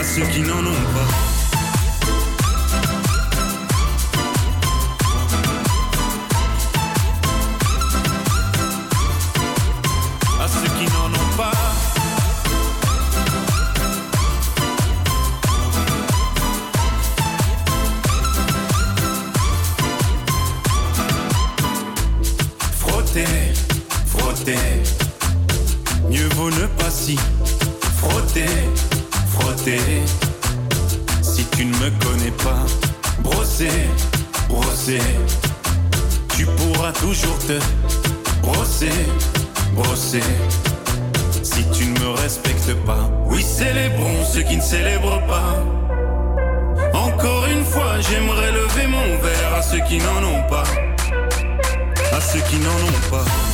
À ceux qui n'en ont pas. À ceux qui n'en ont pas. Frotter, frotter. Mieux vaut ne pas si frotter, Si tu ne me connais pas, brosser, brosser. Tu pourras toujours te brosser, brosser. Si tu ne me respectes pas, oui, célébrons ceux qui ne célèbrent pas. Encore une fois, j'aimerais lever mon verre à ceux qui n'en ont pas. À ceux qui n'en ont pas.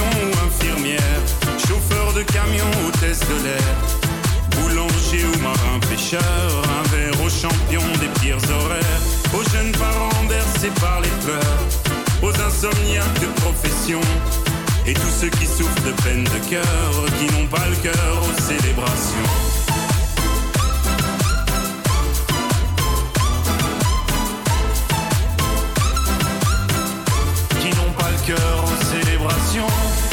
Ou infirmière, chauffeur de camion, hôtesse de l'air, boulanger ou marin pêcheur, un verre aux champions des pires horaires, aux jeunes parents bercés par les pleurs, aux insomniaques de profession, et tous ceux qui souffrent de peine de cœur, qui n'ont pas le cœur aux célébrations. Célébrations.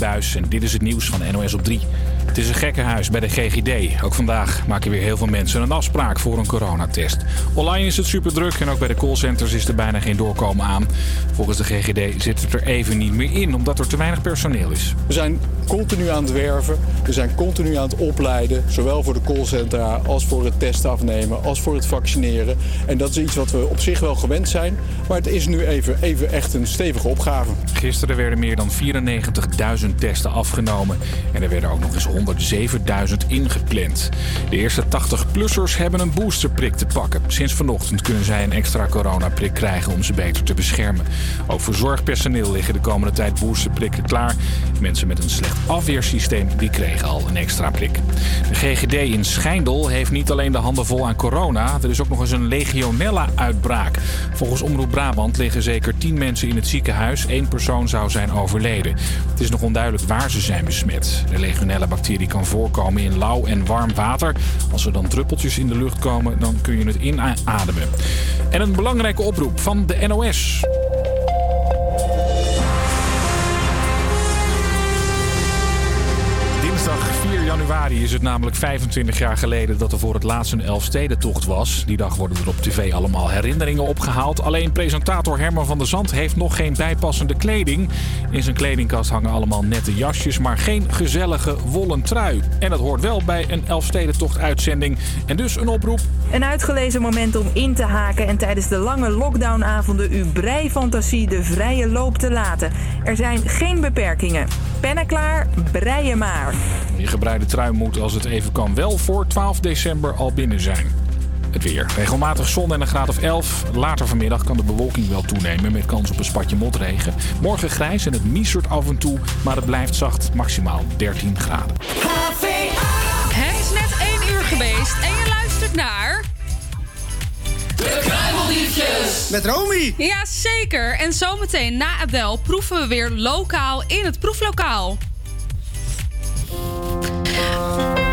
En dit is het nieuws van NOS op 3. Het is een gekkenhuis bij de GGD. Ook vandaag maken weer heel veel mensen een afspraak voor een coronatest. Online is het super druk en ook bij de callcenters is er bijna geen doorkomen aan. Volgens de GGD zit het er even niet meer in, omdat er te weinig personeel is. We zijn continu aan het werven, we zijn continu aan het opleiden, zowel voor de callcentra als voor het testen afnemen, als voor het vaccineren. En dat is iets wat we op zich wel gewend zijn, maar het is nu even, even echt een stevige opgave. Gisteren werden meer dan 94.000 testen afgenomen. En er werden ook nog eens 107.000 ingepland. De eerste 80-plussers hebben een boosterprik te pakken. Sinds vanochtend kunnen zij een extra coronaprik krijgen om ze beter te beschermen. Ook voor zorgpersoneel liggen de komende tijd boosterprikken klaar. Mensen met een slecht afweersysteem die kregen al een extra prik. De GGD in Schijndel heeft niet alleen de handen vol aan corona. Er is ook nog eens een legionella-uitbraak. Volgens Omroep Brabant liggen zeker 10 mensen in het ziekenhuis. Eén persoon zou zijn overleden. Het is nog onduidelijk waar ze zijn besmet. De legionella-bacterie kan voorkomen in lauw en warm water. Als er dan druppeltjes in de lucht komen, dan kun je het inademen. En een belangrijke oproep van de NOS. Januari is het namelijk 25 jaar geleden dat er voor het laatst een Elfstedentocht was. Die dag worden er op tv allemaal herinneringen opgehaald. Alleen presentator Herman van der Zand heeft nog geen bijpassende kleding. In zijn kledingkast hangen allemaal nette jasjes, maar geen gezellige wollen trui. En dat hoort wel bij een Elfstedentocht uitzending. En dus een oproep. Een uitgelezen moment om in te haken en tijdens de lange lockdownavonden uw breifantasie de vrije loop te laten. Er zijn geen beperkingen. Pennen klaar, breien maar. Je gebreide trui moet als het even kan wel voor 12 december al binnen zijn. Het weer. Regelmatig zon en een graad of 11. Later vanmiddag kan de bewolking wel toenemen met kans op een spatje motregen. Morgen grijs en het miezert af en toe, maar het blijft zacht, maximaal 13 graden. Het is net 1 uur geweest en je luistert naar... De Kruimeldiefjes. Met Romy. Ja, zeker. En zometeen na Adele proeven we weer lokaal in het proeflokaal. Mama.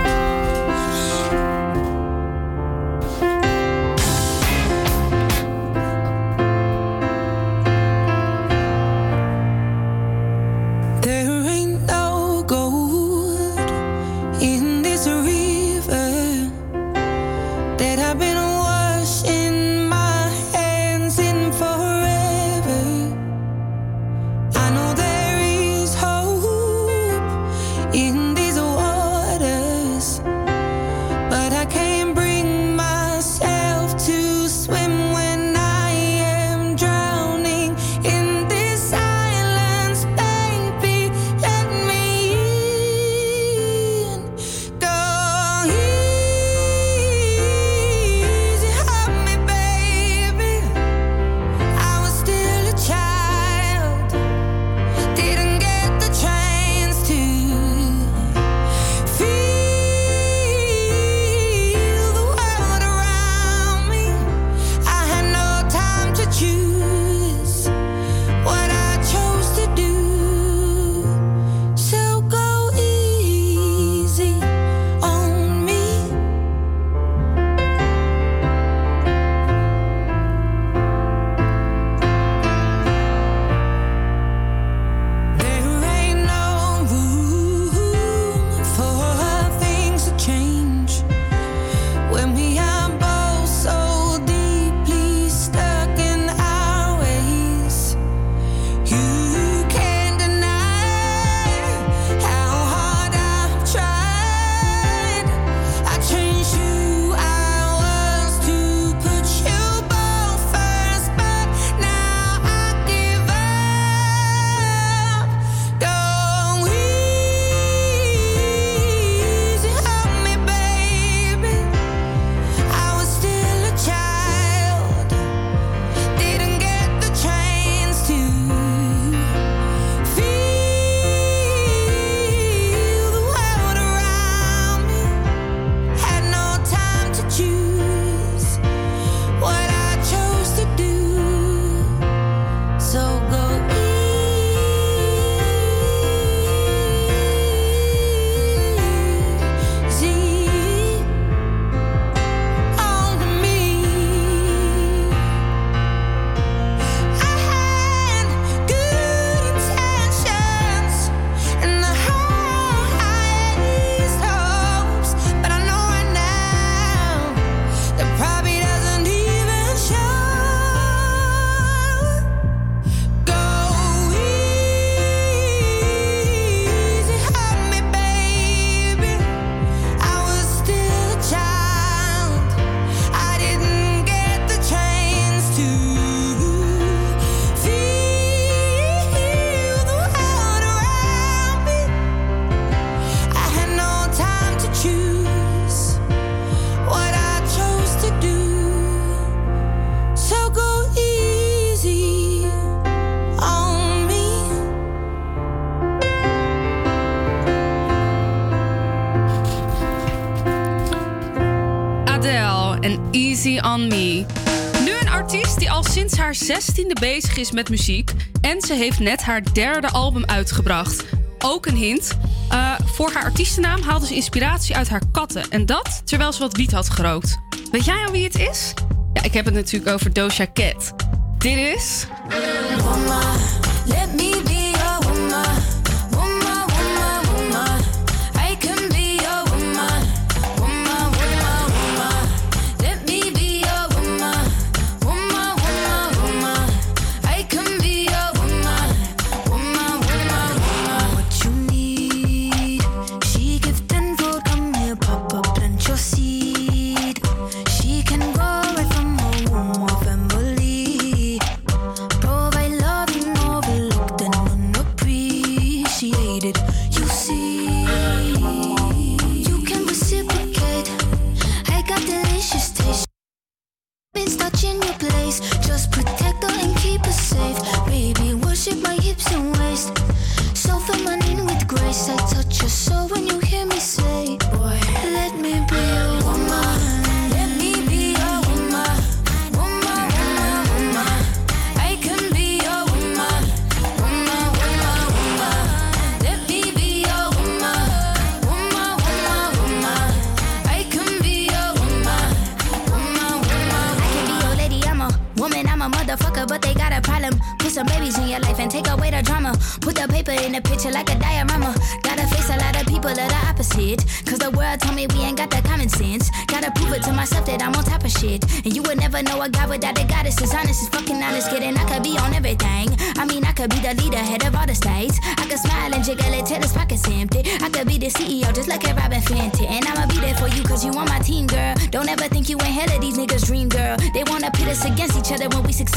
Zestiende bezig is met muziek. En ze heeft net haar derde album uitgebracht. Ook een hint. eh, voor haar artiestennaam haalde ze inspiratie uit haar katten. En dat terwijl ze wat wiet had gerookt. Weet jij al wie het is? Ja, ik heb het natuurlijk over Doja Cat. Dit is... motherfucker, but they got a problem. Put some babies in your life and take away the drama. Put the paper in the picture like a diorama. Gotta face a lot of people that the opposite. Cause the world told me we ain't got that common sense. Gotta prove it to myself that I'm on top of shit. And you would never know a guy without a goddess. As honest as fucking honest, kidding. I could be on everything. I mean, I could be the leader, head of all the states. I could smile and jiggle it till his pockets empty. I could be the CEO, just like a Robin Fenty. And I'ma be there for you, cause you on my team, girl. Don't ever think you ain't hell of these niggas' dream, girl. They wanna pit us against each other when we succeed,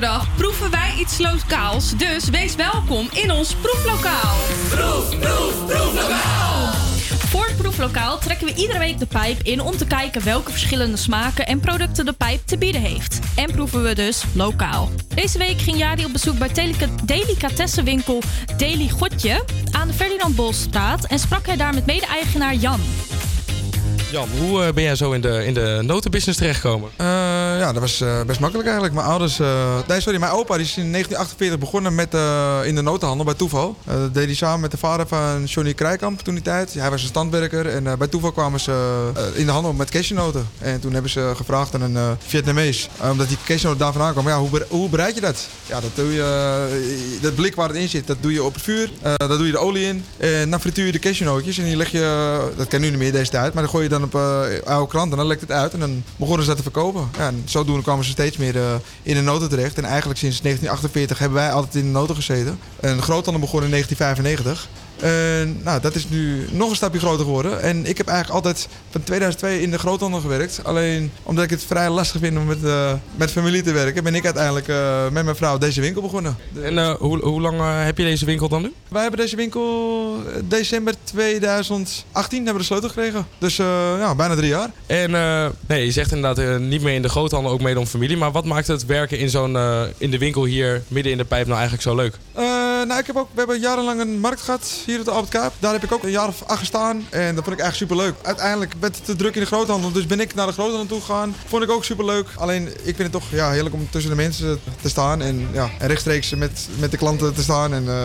donderdag proeven wij iets lokaals. Dus wees welkom in ons proeflokaal. Proef, proef, proeflokaal. Voor het proeflokaal trekken we iedere week de pijp in om te kijken welke verschillende smaken en producten de pijp te bieden heeft. En proeven we dus lokaal. Deze week ging Jari op bezoek bij delica- delicatessenwinkel Deli Gotje aan de Ferdinand Bolstraat en sprak hij daar met mede-eigenaar Jan. Jan, hoe eh, ben jij zo in de, in de notenbusiness terechtgekomen? Eh, ja, dat was eh, best makkelijk eigenlijk. Mijn ouders... nee, sorry, mijn opa die is in 1948 begonnen met, in de notenhandel bij toeval. Dat deed hij samen met de vader van Johnny Krijkamp toen die tijd. Hij was een standwerker en bij toeval kwamen ze in de handel met cashewnoten. En toen hebben ze gevraagd aan een Vietnamees, omdat die cashewnoten daar vandaan kwamen. Ja, hoe, hoe bereid je dat? Ja, dat doe je... dat blik waar het in zit, dat doe je op het vuur. Daar doe je de olie in. En dan frituur je de cashewnootjes en die leg je... dat kan nu niet meer deze tijd, maar dan gooi je op eh, oude krant en dan lekt het uit. En dan begonnen ze dat te verkopen. Ja, en zodoende kwamen ze steeds meer eh, in de noten terecht. En eigenlijk sinds 1948 hebben wij altijd in de noten gezeten. En groothandel begon in 1995. En nou, dat is nu nog een stapje groter geworden. En ik heb eigenlijk altijd van 2002 in de groothandel gewerkt. Alleen omdat ik het vrij lastig vind om met, eh, met familie te werken, ben ik uiteindelijk eh, met mijn vrouw deze winkel begonnen. En hoe, hoe lang heb je deze winkel dan nu? Wij hebben deze winkel december 2018 hebben we de sleutel gekregen. Dus ja, bijna drie jaar. En nee, je zegt inderdaad niet meer in de groothandel, ook mede om familie. Maar wat maakt het werken in, zo'n, in de winkel hier midden in de pijp nou eigenlijk zo leuk? Eh, nou, ik heb ook, we hebben jarenlang een markt gehad hier op de Albert Kaap. Daar heb ik ook een jaar of acht gestaan. En dat vond ik echt super leuk. Uiteindelijk werd het te druk in de groothandel. Dus ben ik naar de groothandel toe gegaan. Vond ik ook super leuk. Alleen ik vind het toch ja, heerlijk om tussen de mensen te staan. En, ja, en rechtstreeks met, met de klanten te staan. En, eh,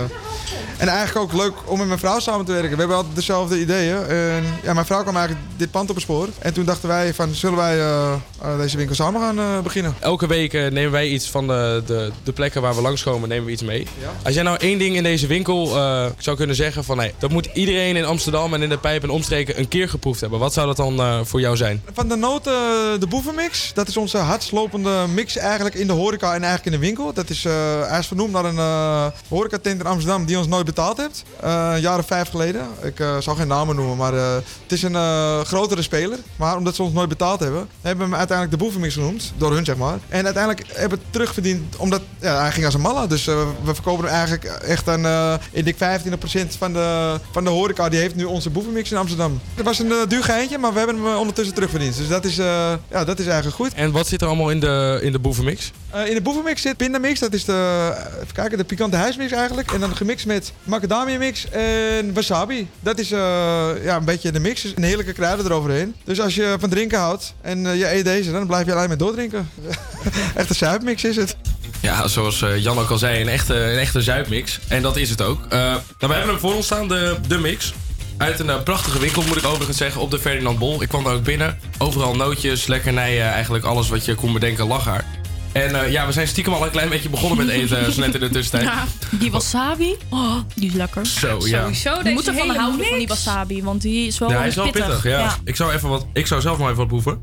en eigenlijk ook leuk om met mijn vrouw samen te werken. We hebben altijd dezelfde ideeën. En, ja, mijn vrouw kwam eigenlijk dit pand op het spoor. En toen dachten wij van zullen wij eh, deze winkel samen gaan beginnen. Elke week nemen wij iets van de, de, de plekken waar we langskomen, nemen we iets mee. Als jij nou één ding in deze winkel eh, zou kunnen zeggen van... Nee, dat moet iedereen in Amsterdam en in de pijp en omstreken een keer geproefd hebben. Wat zou dat dan eh, voor jou zijn? Van de noten de boevenmix. Dat is onze hardslopende mix eigenlijk in de horeca en eigenlijk in de winkel. Dat is, eh, hij is vernoemd naar een eh horecatent in Amsterdam die ons nooit betaald heeft. Eh, of vijf geleden. Ik eh, zal geen namen noemen, maar eh, het is een eh, grotere speler. Maar omdat ze ons nooit betaald hebben, hebben we hem uiteindelijk de boevenmix genoemd. Door hun, zeg maar. En uiteindelijk hebben we het terugverdiend omdat ja, hij ging als een malle. Dus eh, we verkopen hem eigenlijk echt aan, eh, ik denk 25% van de, van de horeca. Die heeft nu onze boevenmix in Amsterdam. Het was een eh, duur geintje, maar we hebben hem eh, ondertussen terugverdiend. Dus dat is, ja, dat is eigenlijk goed. En wat zit er allemaal in de, in de boevenmix? In de boevenmix zit pindamix. Dat is de, even kijken, de pikante huismix eigenlijk. En dan gemixt met macadamia mix en wasabi. Dat is ja, een beetje de mix. Dus een heerlijke kruiden eroverheen. Dus als je van drinken houdt en je eet deze, dan blijf je alleen maar doordrinken. Echt een zuipmix is het. Ja, zoals eh, Jan ook al zei, een echte, een echte zuipmix. En dat is het ook. Eh, nou, we hebben hem voor ons staan, de, de mix. Uit een eh, prachtige winkel, moet ik overigens zeggen, op de Ferdinand Bol. Ik kwam daar ook binnen. Overal nootjes, lekkernijen, eigenlijk alles wat je kon bedenken lag er. En eh, ja, we zijn stiekem al een klein beetje begonnen met eten, zo net in de tussentijd. Ja, die wasabi, oh, die is lekker. Zo, ja. Sowieso, deze Je moet ervan houden van die wasabi, want die is wel, Ja, hij is wel pittig. pittig, ja. Ik, zou even wat, ik zou zelf nog even wat proeven.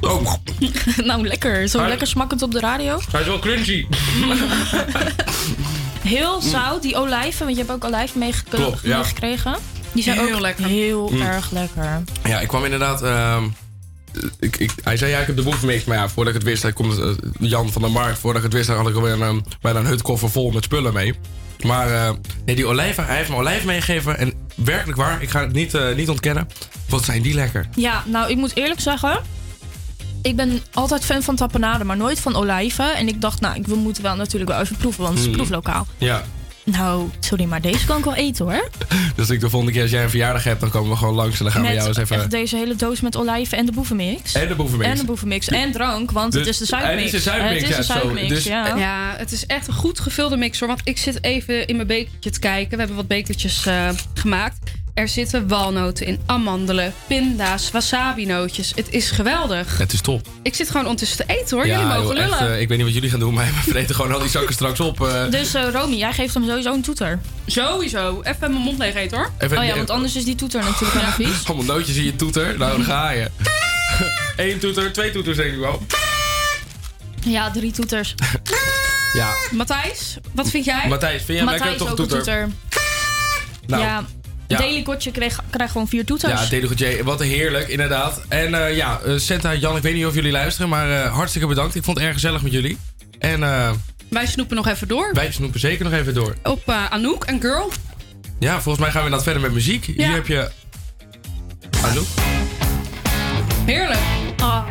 Oh, nou, lekker. Zo Hij- lekker smakkend op de radio. hij is wel crunchy. Heel zout, die olijven, want je hebt ook olijven meegek- Klopt, ja. meegekregen. Die zijn Heel ook lekker. heel Mm. erg lekker. Ja, ik kwam inderdaad. ehm, ik, ik, hij zei ja, ik heb de boek gemix. Maar ja, voordat ik het wist, hij komt eh, Jan van der Markt. Voordat ik het wist, had ik alweer een, ehm, bijna een hutkoffer vol met spullen mee. Maar eh, nee, die olijven, hij heeft me olijf meegegeven. En werkelijk waar, ik ga het niet, eh, niet ontkennen. Wat zijn die lekker? Ja, nou, ik moet eerlijk zeggen. Ik ben altijd fan van tapenade, maar nooit van olijven. En ik dacht, nou, ik wil- moet wel natuurlijk wel even proeven, want het is een Mhm. proeflokaal. Ja. Nou, sorry, maar deze kan ik wel eten hoor. Dus ik de volgende keer als jij een verjaardag hebt, dan komen we gewoon langs en dan gaan we jou eens even. echt deze hele doos met olijven en de boevenmix. En de boevenmix. En de boevenmix. En drank, want het is de zuipmix. het is de zuipmix, Het is ja, de Dus- ja. Ja, het is echt een goed gevulde mixer. Want ik zit even in mijn bekertje te kijken. We hebben wat bekertjes eh, gemaakt. Er zitten walnoten in, amandelen, pinda's, wasabi-nootjes. Het is geweldig. Het is top. Ik zit gewoon ondertussen te eten hoor. Jullie mogen joh, echt, lullen. eh, ik weet niet wat jullie gaan doen, maar we vreten gewoon al die zakken straks op. eh. Dus eh, Romy, jij geeft hem sowieso een toeter. Sowieso. Even mijn mond leeg eten hoor. Even- oh ja, want anders is die toeter natuurlijk helemaal vies. Allemaal nootjes in je toeter. Nou, dan ga je. Eén toeter, twee toeters denk ik wel. Ja, drie toeters. Ja. Matthijs, wat vind jij? Matthijs, vind jij hem lekker toch een toeter? Nou, ja, ja. Daily Kotje kreeg, krijgt gewoon vier toeters. Ja, Deligotje, wat heerlijk, inderdaad. En eh, ja, eh, Senta, Jan, ik weet niet of jullie luisteren, maar eh, hartstikke bedankt. Ik vond het erg gezellig met jullie. En Wij snoepen nog even door. wij snoepen zeker nog even door. Op Anouk en Girl. Ja, volgens mij gaan we inderdaad verder met muziek. Hier heb je... Anouk? Heerlijk. Ah,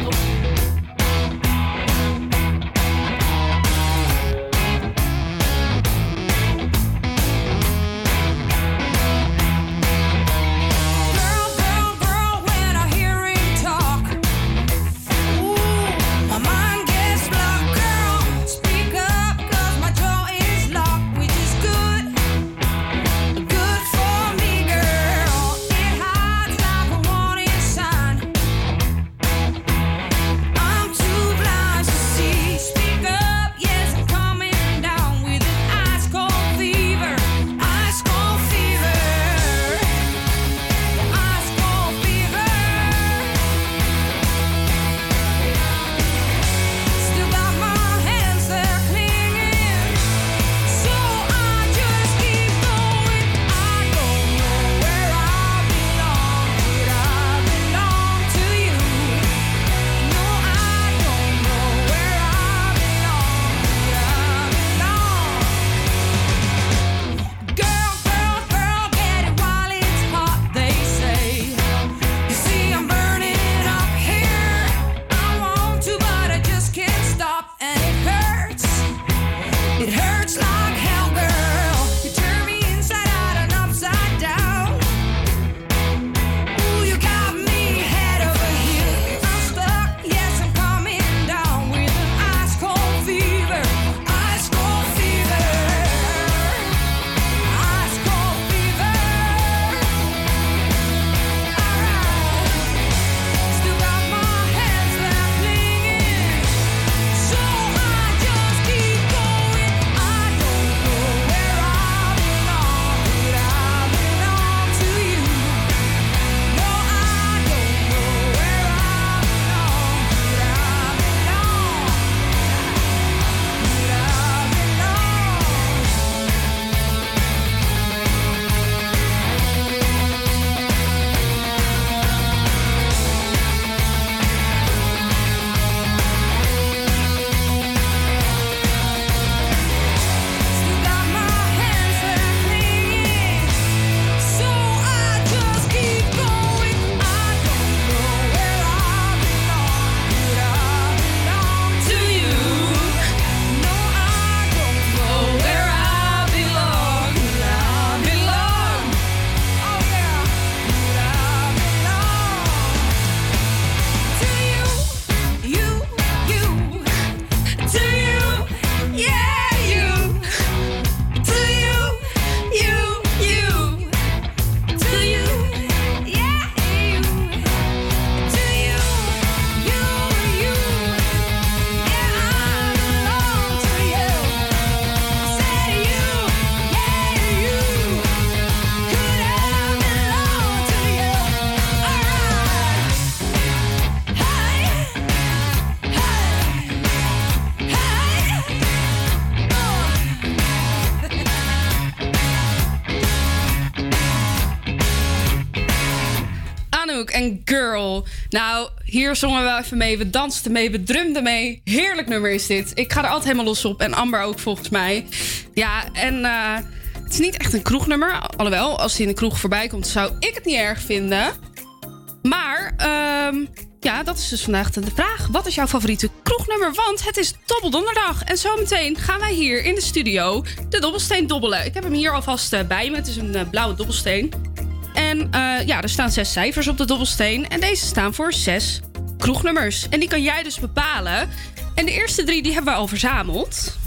Nou, hier zongen we even mee. We dansten mee, we drumden mee. Heerlijk nummer is dit. Ik ga er altijd helemaal los op. En Amber ook volgens mij. Ja, en eh, het is niet echt een kroegnummer. Alhoewel, als hij in de kroeg voorbij komt, zou ik het niet erg vinden. Maar, ehm, ja, dat is dus vandaag de vraag. Wat is jouw favoriete kroegnummer? Want het is Dobbeldonderdag. En zometeen gaan wij hier in de studio de dobbelsteen dobbelen. Ik heb hem hier alvast eh, bij me. Het is een eh, blauwe dobbelsteen. En eh, ja, er staan zes cijfers op de dobbelsteen. En deze staan voor zes kroegnummers. En die kan jij dus bepalen. En de eerste drie die hebben we al verzameld.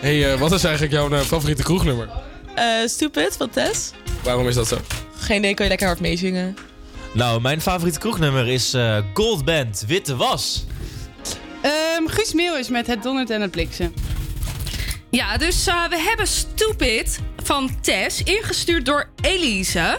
hey, eh, wat is eigenlijk jouw eh, favoriete kroegnummer? Eh, stupid van Tess. Waarom is dat zo? Geen idee, kan je lekker hard meezingen. Nou, mijn favoriete kroegnummer is eh Gold Band, Witte Was. Ehm Guus Meeuwis met Het Dondert en het Bliksem. Ja, dus eh, we hebben Stupid van Tess, ingestuurd door Elise.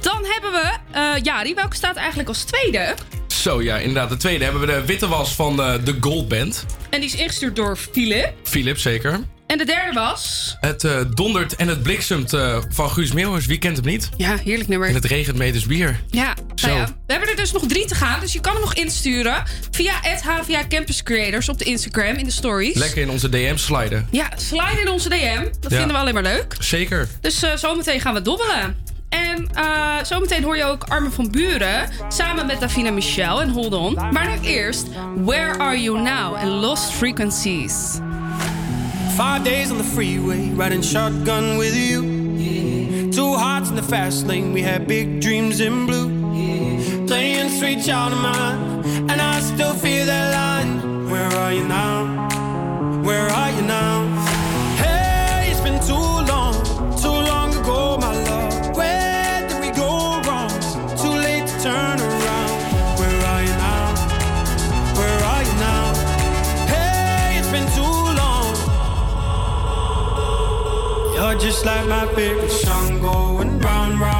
Dan hebben we eh Jari, welke staat eigenlijk als tweede? Zo ja, inderdaad. De tweede hebben we de witte was van eh, de Gold Band. En die is ingestuurd door Philip. Philip, zeker. En de derde was... Het eh, dondert en het bliksemt van Guus Meeuwers. Wie kent hem niet? Ja, heerlijk nummer. En het regent mee dus bier. Ja. Nou ja, we hebben er dus nog drie te gaan. Dus je kan hem nog insturen via het HVA Campus Creators op de Instagram in de stories. Lekker in onze DM sliden. Ja, slide in onze DM. Dat Ja. vinden we alleen maar leuk. Zeker. Dus eh, zometeen gaan we dobbelen. En eh, zometeen hoor je ook Armin van Buren samen met Davina Michel en Hold On. Maar nu eerst Where Are You Now en Lost Frequencies. Five days on the freeway, riding shotgun with you. Two hearts in the fast lane, we had big dreams in blue. Playing sweet child of mine, and I still feel that line. Where are you now? Where are you now? Hey, it's been too long, too long ago, my love. Where did we go wrong? Too late to turn around. Where are you now? Where are you now? Hey, it's been too long. You're just like my favorite song going round round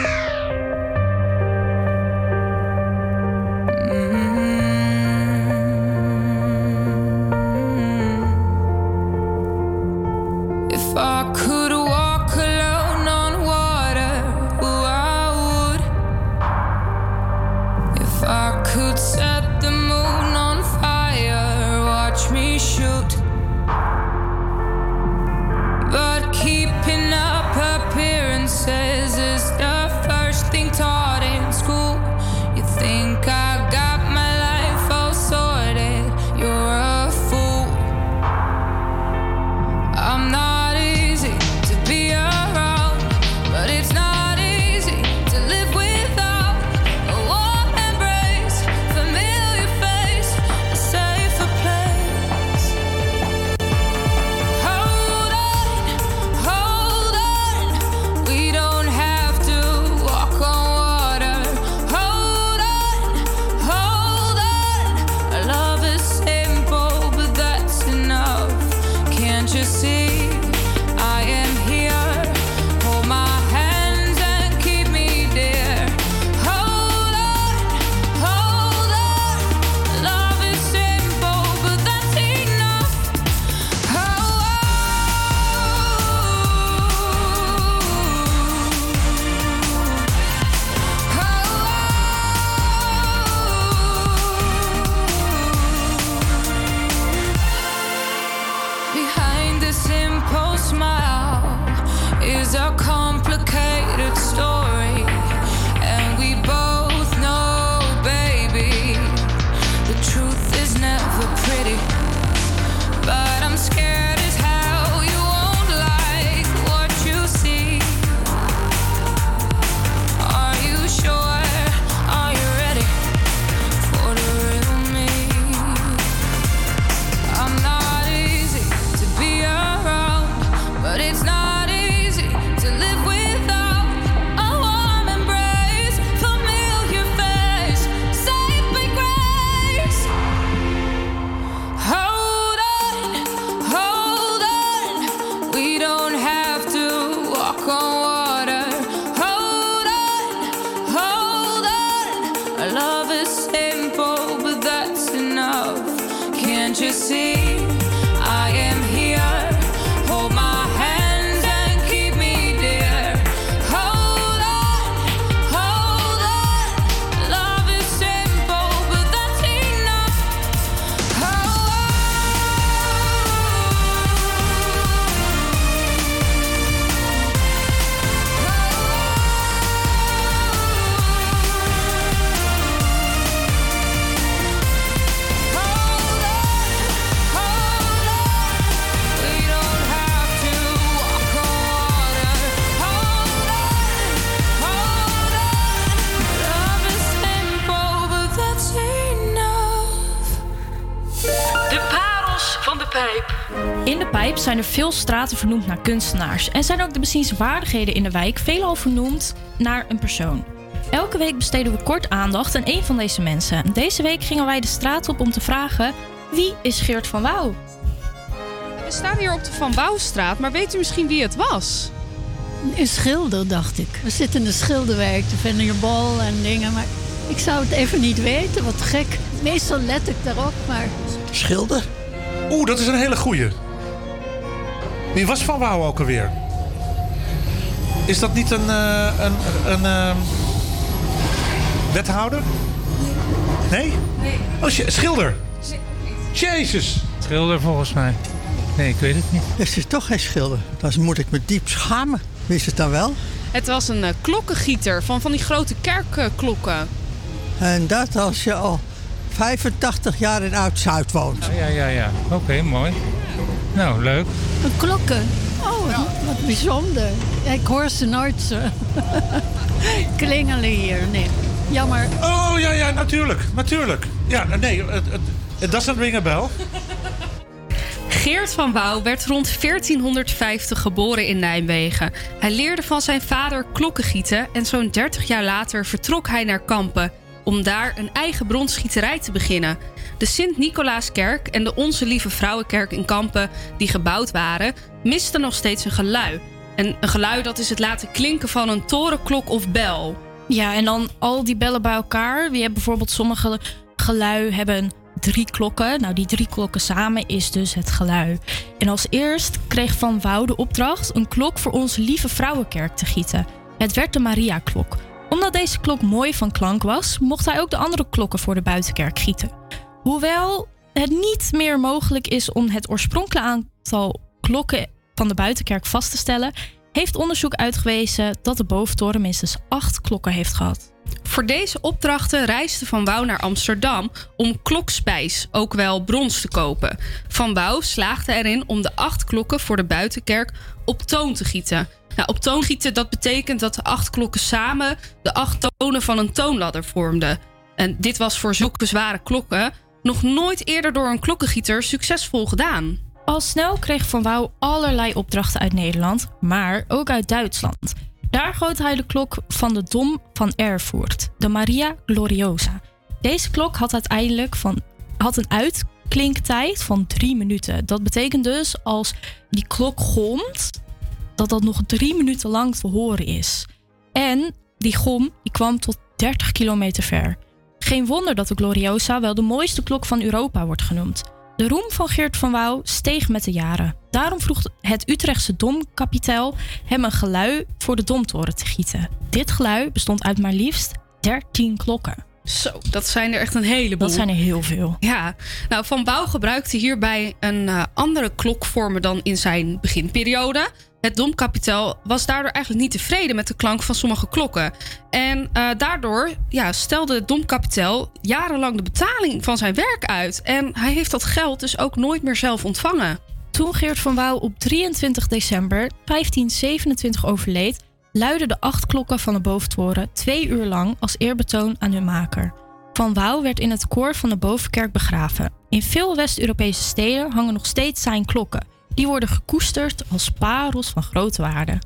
Er veel straten vernoemd naar kunstenaars. En zijn ook de bezienswaardigheden in de wijk veelal vernoemd naar een persoon. Elke week besteden we kort aandacht aan één van deze mensen. Deze week gingen wij de straat op om te vragen: wie is Geert van Wouw? We staan hier op de Van Bouwstraat, maar weet u misschien wie het was? Een schilder, dacht ik. We zitten in de schilderwerk, de Venningerbal en dingen. Maar ik zou het even niet weten, wat gek. Meestal let ik daarop, maar... Schilder? Oeh, dat is een hele goeie. Wie was Van Wouw ook alweer? Is dat niet een, eh, een, een eh, wethouder? Nee? Nee. Oh, sch- schilder. Jezus. Schilder volgens mij. Nee, ik weet het niet. Is het toch geen schilder? Dan moet ik me diep schamen. Is het dan wel? Het was een eh, klokkengieter van, van die grote kerkklokken. En dat als je al 85 jaar in Oud-Zuid woont. Ja, ja, ja. Oké, mooi. Nou, leuk. Een klokken. Oh, wat bijzonder. Ik hoor ze nooit zo. klingelen hier. Nee, jammer. Oh, ja, ja, natuurlijk. Natuurlijk. Ja, nee, het, het, het doesn't ring a bell. Geert van Wouw werd rond 1450 geboren in Nijmegen. Hij leerde van zijn vader klokkengieten en zo'n 30 jaar later vertrok hij naar Kampen om daar een eigen bronsgieterij te beginnen. De Sint-Nicolaaskerk en de Onze Lieve Vrouwenkerk in Kampen, die gebouwd waren, misten nog steeds een gelui. En een gelui dat is het laten klinken van een torenklok of bel. Ja, en dan al die bellen bij elkaar. Je hebt bijvoorbeeld sommige gelui hebben drie klokken. Nou, die drie klokken samen is dus het gelui. En als eerst kreeg Van Wouw de opdracht een klok voor onze lieve vrouwenkerk te gieten. Het werd de Maria-klok. Omdat deze klok mooi van klank was, mocht hij ook de andere klokken voor de buitenkerk gieten. Hoewel het niet meer mogelijk is om het oorspronkelijke aantal klokken van de buitenkerk vast te stellen, heeft onderzoek uitgewezen dat de boventoren minstens acht klokken heeft gehad. Voor deze opdrachten reisde Van Wouw naar Amsterdam om klokspijs, ook wel brons, te kopen. Van Wouw slaagde erin om de acht klokken voor de buitenkerk op toon te gieten. Nou, op toon gieten, dat betekent dat de acht klokken samen de acht tonen van een toonladder vormden. En dit was voor zulke zware klokken nog nooit eerder door een klokkengieter succesvol gedaan. Al snel kreeg Van Wouw allerlei opdrachten uit Nederland, maar ook uit Duitsland. Daar goot hij de klok van de Dom van Erfurt, de Maria Gloriosa. Deze klok had uiteindelijk van, had een uitklinktijd van drie minuten. Dat betekent dus als die klok gomt, dat dat nog drie minuten lang te horen is. En die gom die kwam tot 30 kilometer ver. Geen wonder dat de Gloriosa wel de mooiste klok van Europa wordt genoemd. De roem van Geert van Wouw steeg met de jaren. Daarom vroeg het Utrechtse domkapiteil hem een gelui voor de domtoren te gieten. Dit gelui bestond uit maar liefst 13 klokken. Zo, dat zijn er echt een heleboel. Dat zijn er heel veel. Ja, nou, Van Bouw gebruikte hierbij een eh, andere klokvormen dan in zijn beginperiode. Het domkapitaal was daardoor eigenlijk niet tevreden met de klank van sommige klokken. En eh, daardoor ja, stelde het domkapitaal jarenlang de betaling van zijn werk uit. En hij heeft dat geld dus ook nooit meer zelf ontvangen. Toen Geert van Wouw op 23 december 1527 overleed, luidden de acht klokken van de boventoren twee uur lang als eerbetoon aan hun maker. Van Wouw werd in het koor van de bovenkerk begraven. In veel West-Europese steden hangen nog steeds zijn klokken. Die worden gekoesterd als parels van grote waarde.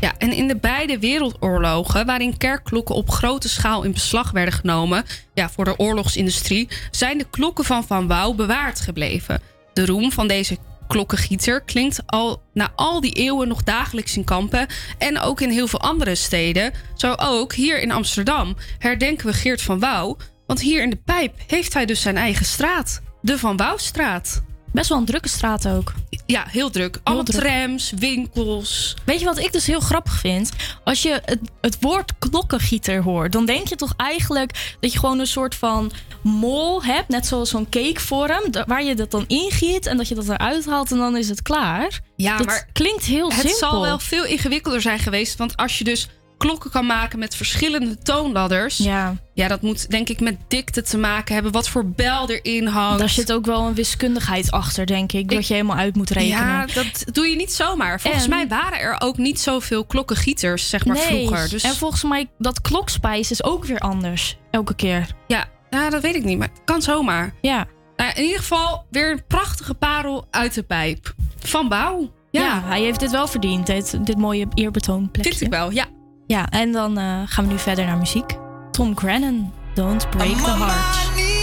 Ja, en in de beide wereldoorlogen, waarin kerkklokken op grote schaal in beslag werden genomen ja, voor de oorlogsindustrie, zijn de klokken van Van Wouw bewaard gebleven. De roem van deze klokkengieter klinkt al na al die eeuwen nog dagelijks in Kampen en ook in heel veel andere steden. Zo ook hier in Amsterdam herdenken we Geert van Wouw, want hier in de Pijp heeft hij dus zijn eigen straat, de Van Wouwstraat. Best wel een drukke straat ook. Ja, heel druk. Alle trams, winkels. Weet je wat ik dus heel grappig vind? Als je het, het woord klokkengieter hoort, dan denk je toch eigenlijk dat je gewoon een soort van mol hebt, net zoals zo'n cakevorm, waar je dat dan ingiet en dat je dat eruit haalt en dan is het klaar. Ja, dat maar klinkt heel het simpel. zal wel veel ingewikkelder zijn geweest. Want als je dus klokken kan maken met verschillende toonladders. Ja. Ja, dat moet denk ik met dikte te maken hebben. Wat voor bel erin hangt. Daar zit ook wel een wiskundigheid achter, denk ik, wat je helemaal uit moet rekenen. Ja, dat doe je niet zomaar. Volgens En- mij waren er ook niet zoveel klokkengieters, zeg maar, nee. vroeger. Dus... En volgens mij, dat klokspijs is ook weer anders. Elke keer. Ja, nou, dat weet ik niet, maar het kan zomaar. Ja. Nou, in ieder geval weer een prachtige parel uit de pijp. Van Bouw. Ja, hij heeft dit wel verdiend, dit, dit mooie eerbetoonplekje. Vind ik wel, ja. Ja, en dan eh, gaan we nu verder naar muziek. Tom Grennan, Don't Break the Heart. knees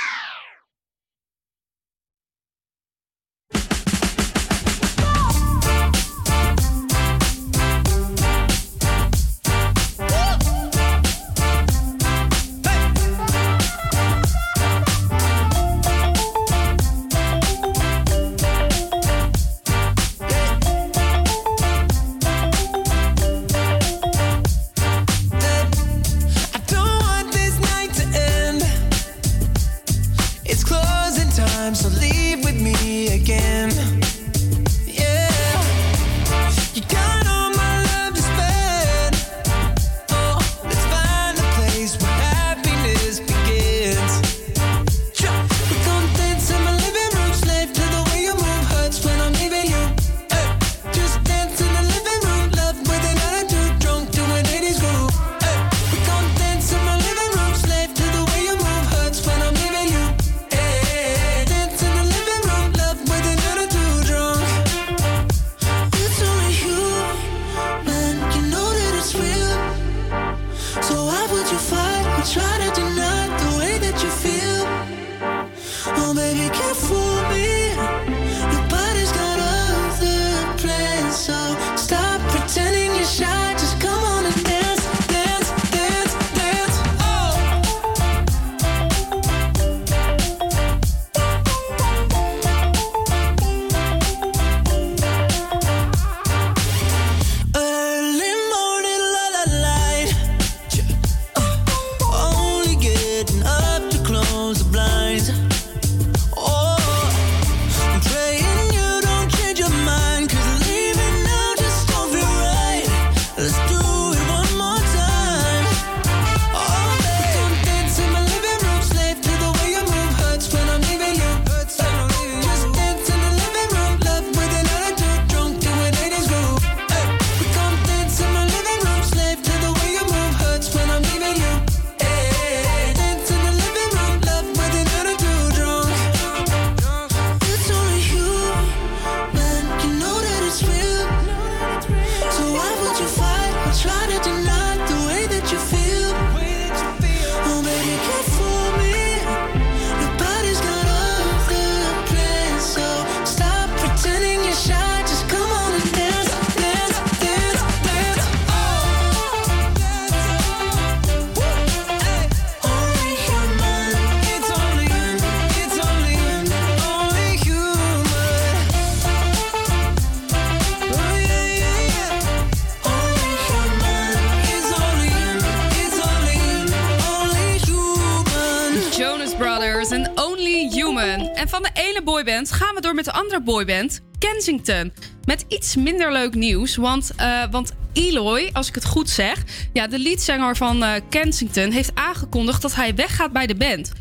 Boyband, Kensington. Met iets minder leuk nieuws, want, eh, want Eloy, als ik het goed zeg... Ja, de leadzanger van eh, Kensington heeft aangekondigd dat hij weggaat bij de band.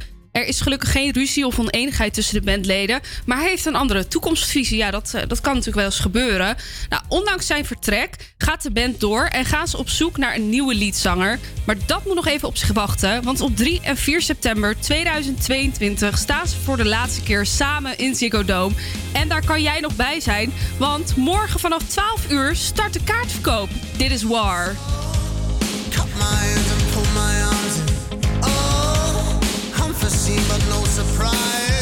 Is gelukkig geen ruzie of oneenigheid tussen de bandleden. Maar hij heeft een andere toekomstvisie. Ja, dat, eh, dat kan natuurlijk wel eens gebeuren. Nou, ondanks zijn vertrek gaat de band door en gaan ze op zoek naar een nieuwe leadzanger. Maar dat moet nog even op zich wachten. Want op 3 en 4 september 2022 staan ze voor de laatste keer samen in Ziggo Dome. En daar kan jij nog bij zijn. Want morgen vanaf 12 uur start de kaartverkoop. Dit is War. Unforeseen but no surprise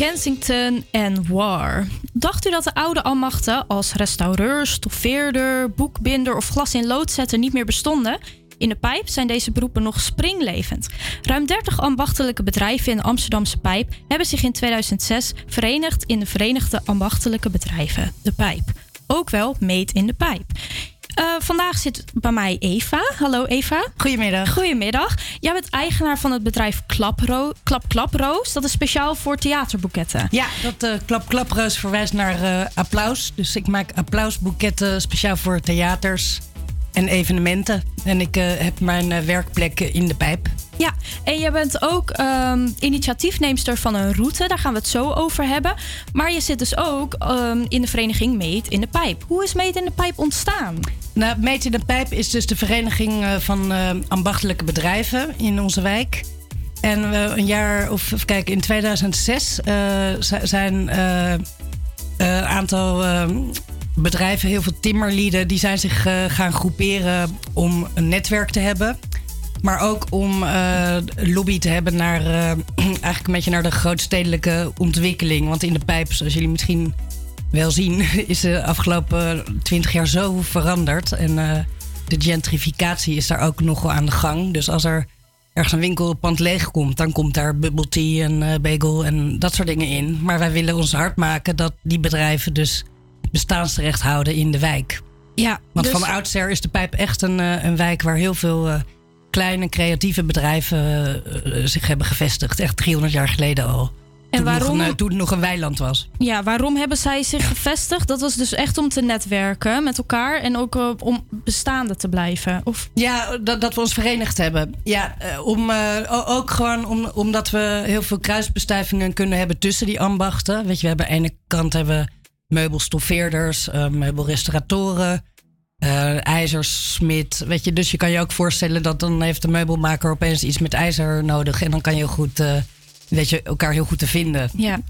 Kensington en War. Dacht u dat de oude ambachten als restaureur, stoffeerder, boekbinder of glas in loodzetter niet meer bestonden? In de pijp zijn deze beroepen nog springlevend. Ruim 30 ambachtelijke bedrijven in de Amsterdamse pijp hebben zich in 2006 verenigd in de Verenigde Ambachtelijke Bedrijven, de Pijp. Ook wel Meet in de Pijp. Eh, vandaag zit bij mij Eva. Hallo Eva. Goedemiddag. Goedemiddag. Jij bent eigenaar van het bedrijf Klapro Klap Klaproos. Dat is speciaal voor theaterboeketten. Ja, dat eh klap klaproos verwijst naar eh, applaus. Dus ik maak applausboeketten speciaal voor theaters en evenementen. En ik eh, heb mijn eh, werkplek in de pijp. Ja, en jij bent ook ehm, initiatiefneemster van een route. Daar gaan we het zo over hebben. Maar je zit dus ook ehm, in de vereniging Meet in de Pijp. Hoe is Meet in de Pijp ontstaan? Nou, Meet in de Pijp is dus de vereniging eh, van eh, ambachtelijke bedrijven in onze wijk. En we een jaar, of kijken, in 2006 eh, zi- zijn een aantal bedrijven, heel veel timmerlieden, die zijn zich eh, gaan groeperen om een netwerk te hebben. Maar ook om eh, lobby te hebben naar eh, eigenlijk een beetje naar de grootstedelijke ontwikkeling. Want in de pijp, zoals jullie misschien wel zien, is de afgelopen twintig jaar zo veranderd. En de gentrificatie is daar ook nog wel aan de gang. Dus als er ergens een winkelpand leeg komt, dan komt daar bubble tea en bagel en dat soort dingen in. Maar wij willen ons hard maken dat die bedrijven dus bestaansrecht houden in de wijk. Ja, Want dus- van oudsher is de pijp echt een, eh, een wijk waar heel veel eh, kleine creatieve bedrijven eh, zich hebben gevestigd. Echt 300 jaar geleden al. toen, waarom- nog een, toen het nog een weiland was. Ja, waarom hebben zij zich gevestigd? Dat was dus echt om te netwerken met elkaar en ook om bestaande te blijven. Of... Ja, dat, dat we ons verenigd hebben. Ja, om, ook gewoon om, omdat we heel veel kruisbestuivingen kunnen hebben tussen die ambachten. Weet je, we hebben aan de ene kant hebben we meubelstoffeerders, eh, meubelrestauratoren, eh ijzersmid. Weet je, dus je kan je ook voorstellen dat dan heeft de meubelmaker opeens iets met ijzer nodig. En dan kan je goed, eh, weet je, elkaar heel goed te vinden. Ja.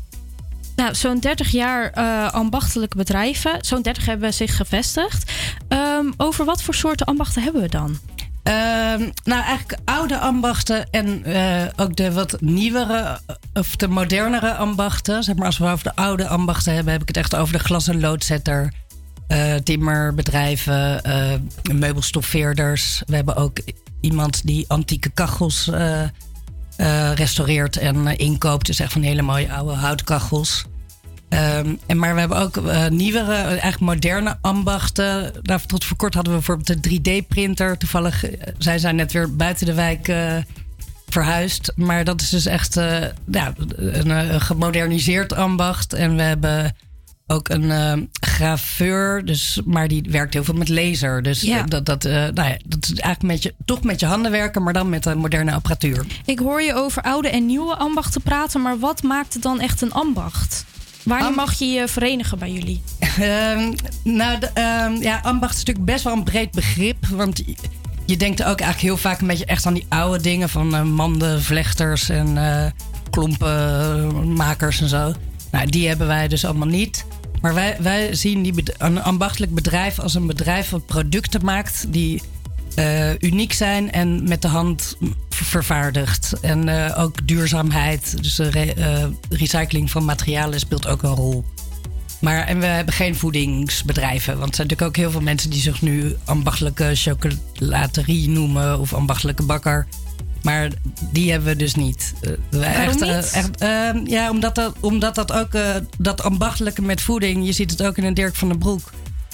Nou, zo'n 30 jaar eh, ambachtelijke bedrijven. Zo'n 30 hebben zich gevestigd. Ehm, over wat voor soorten ambachten hebben we dan? Ehm, nou, eigenlijk oude ambachten en eh, ook de wat nieuwere eh, of de modernere ambachten. Zeg maar, als we over de oude ambachten hebben, heb ik het echt over de glas- en loodzetter, timmerbedrijven, eh, meubelstoffeerders. We hebben ook iemand die antieke kachels eh, restaureert en inkoopt. Dus echt van hele mooie oude houtkachels. Ehm, en maar we hebben ook eh, nieuwere, eigenlijk moderne ambachten. Daar, tot voor kort hadden we bijvoorbeeld de 3D-printer. Toevallig, eh, zij zijn net weer buiten de wijk eh, verhuisd. Maar dat is dus echt ja, een, gemoderniseerd ambacht. En we hebben ook een graveur, dus, maar die werkt heel veel met laser. Dus Ja. dat, dat, nou ja, dat is eigenlijk met je, toch met je handen werken, maar dan met een moderne apparatuur. Ik hoor je over oude en nieuwe ambachten praten, maar wat maakt het dan echt een ambacht? Wanneer mag je je verenigen bij jullie? Ehm, nou, ehm, ja, ambacht is natuurlijk best wel een breed begrip. Want je, denkt ook eigenlijk heel vaak een beetje echt aan die oude dingen van eh, manden, vlechters en eh, klompenmakers en zo. Nou, die hebben wij dus allemaal niet. Maar wij, wij zien die een ambachtelijk bedrijf als een bedrijf dat producten maakt die eh, uniek zijn en met de hand ver- vervaardigd. En eh, ook duurzaamheid, dus re- eh, recycling van materialen speelt ook een rol. Maar en we hebben geen voedingsbedrijven. Want er zijn natuurlijk ook heel veel mensen die zich nu ambachtelijke chocolaterie noemen of ambachtelijke bakker. Maar die hebben we dus niet. Waarom niet? echt, eh, ja, omdat dat, omdat dat ook, dat ambachtelijke met voeding, je ziet het ook in een Dirk van den Broek,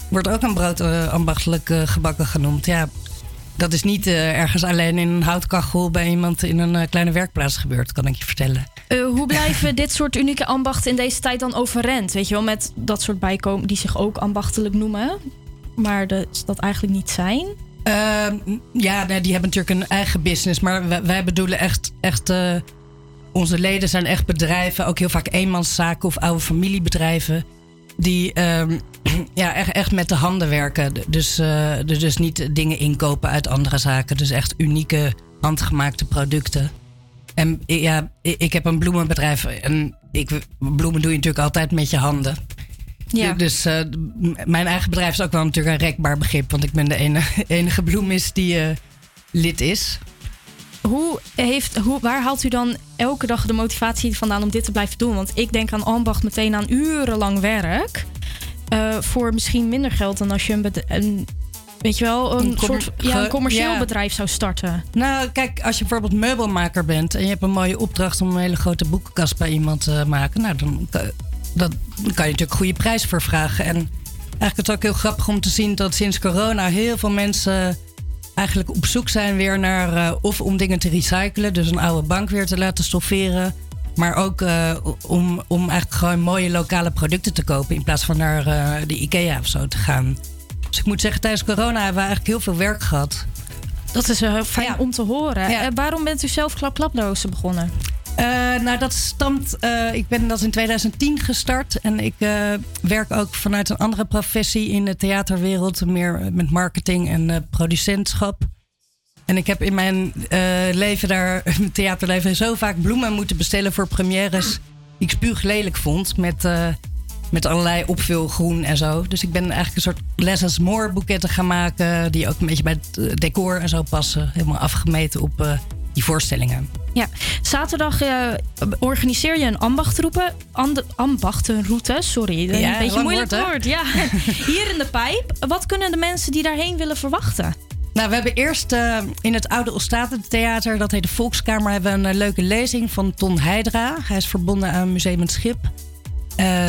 wordt ook een brood ambachtelijk gebakken genoemd. Ja, dat is niet eh, ergens alleen in een houtkachel bij iemand in een eh, kleine werkplaats gebeurd, kan ik je vertellen. Eh, hoe blijven dit soort unieke ambachten in deze tijd dan overeind? Weet je wel, met dat soort bijkomen die zich ook ambachtelijk noemen, maar de, dat eigenlijk niet zijn. Ehm, ja, nee, die hebben natuurlijk een eigen business. Maar wij, wij bedoelen echt... echt onze leden zijn echt bedrijven. Ook heel vaak eenmanszaken of oude familiebedrijven. Die ehm, ja, echt, echt met de handen werken. Dus, eh, dus dus niet dingen inkopen uit andere zaken. Dus echt unieke handgemaakte producten. En i- ja, ik heb een bloemenbedrijf. En ik, bloemen doe je natuurlijk altijd met je handen. Ja. Dus eh, mijn eigen bedrijf is ook wel natuurlijk een rekbaar begrip. Want ik ben de ene, enige bloemist die eh, lid is. Hoe heeft, hoe, waar haalt u dan elke dag de motivatie vandaan om dit te blijven doen? Want ik denk aan ambacht meteen aan urenlang werk. eh, voor misschien minder geld dan als je een, een weet je wel, een, soort ja, een commercieel ja. bedrijf zou starten. Nou, kijk, als je bijvoorbeeld meubelmaker bent en je hebt een mooie opdracht om een hele grote boekenkast bij iemand te maken, nou, dan, kan- dat, dan kan je natuurlijk een goede prijs voor vragen. En eigenlijk is het ook heel grappig om te zien dat sinds corona heel veel mensen eigenlijk op zoek zijn weer naar eh, of om dingen te recyclen, dus een oude bank weer te laten stofferen. Maar ook eh, om, om eigenlijk gewoon mooie lokale producten te kopen in plaats van naar eh, de IKEA of zo te gaan. Dus ik moet zeggen, tijdens corona hebben we eigenlijk heel veel werk gehad. Dat is fijn om te horen. Waarom bent u zelf klap-klapdozen begonnen? Eh, nou, dat stamt. eh, ik ben dat in 2010 gestart. En ik eh, werk ook vanuit een andere professie in de theaterwereld. Meer met marketing en producentschap. En ik heb in mijn leven daar, mijn theaterleven, zo vaak bloemen moeten bestellen voor premières. Die ik spuuglelijk vond. Met, met allerlei opvulgroen en zo. Dus ik ben eigenlijk een soort less more boeketten gaan maken. Die ook een beetje bij het decor en zo passen. Helemaal afgemeten op die voorstellingen. Ja, zaterdag eh, organiseer je een ambachtroute. ande- ambachtenroute, sorry. Een Ja, beetje moeilijk woord. Ja. Hier in de pijp. Wat kunnen de mensen die daarheen willen verwachten? Nou, we hebben eerst eh, in het oude Theater, dat heet de Volkskamer, hebben we een eh, leuke lezing van Ton Heidra. Hij is verbonden aan Museum het Schip,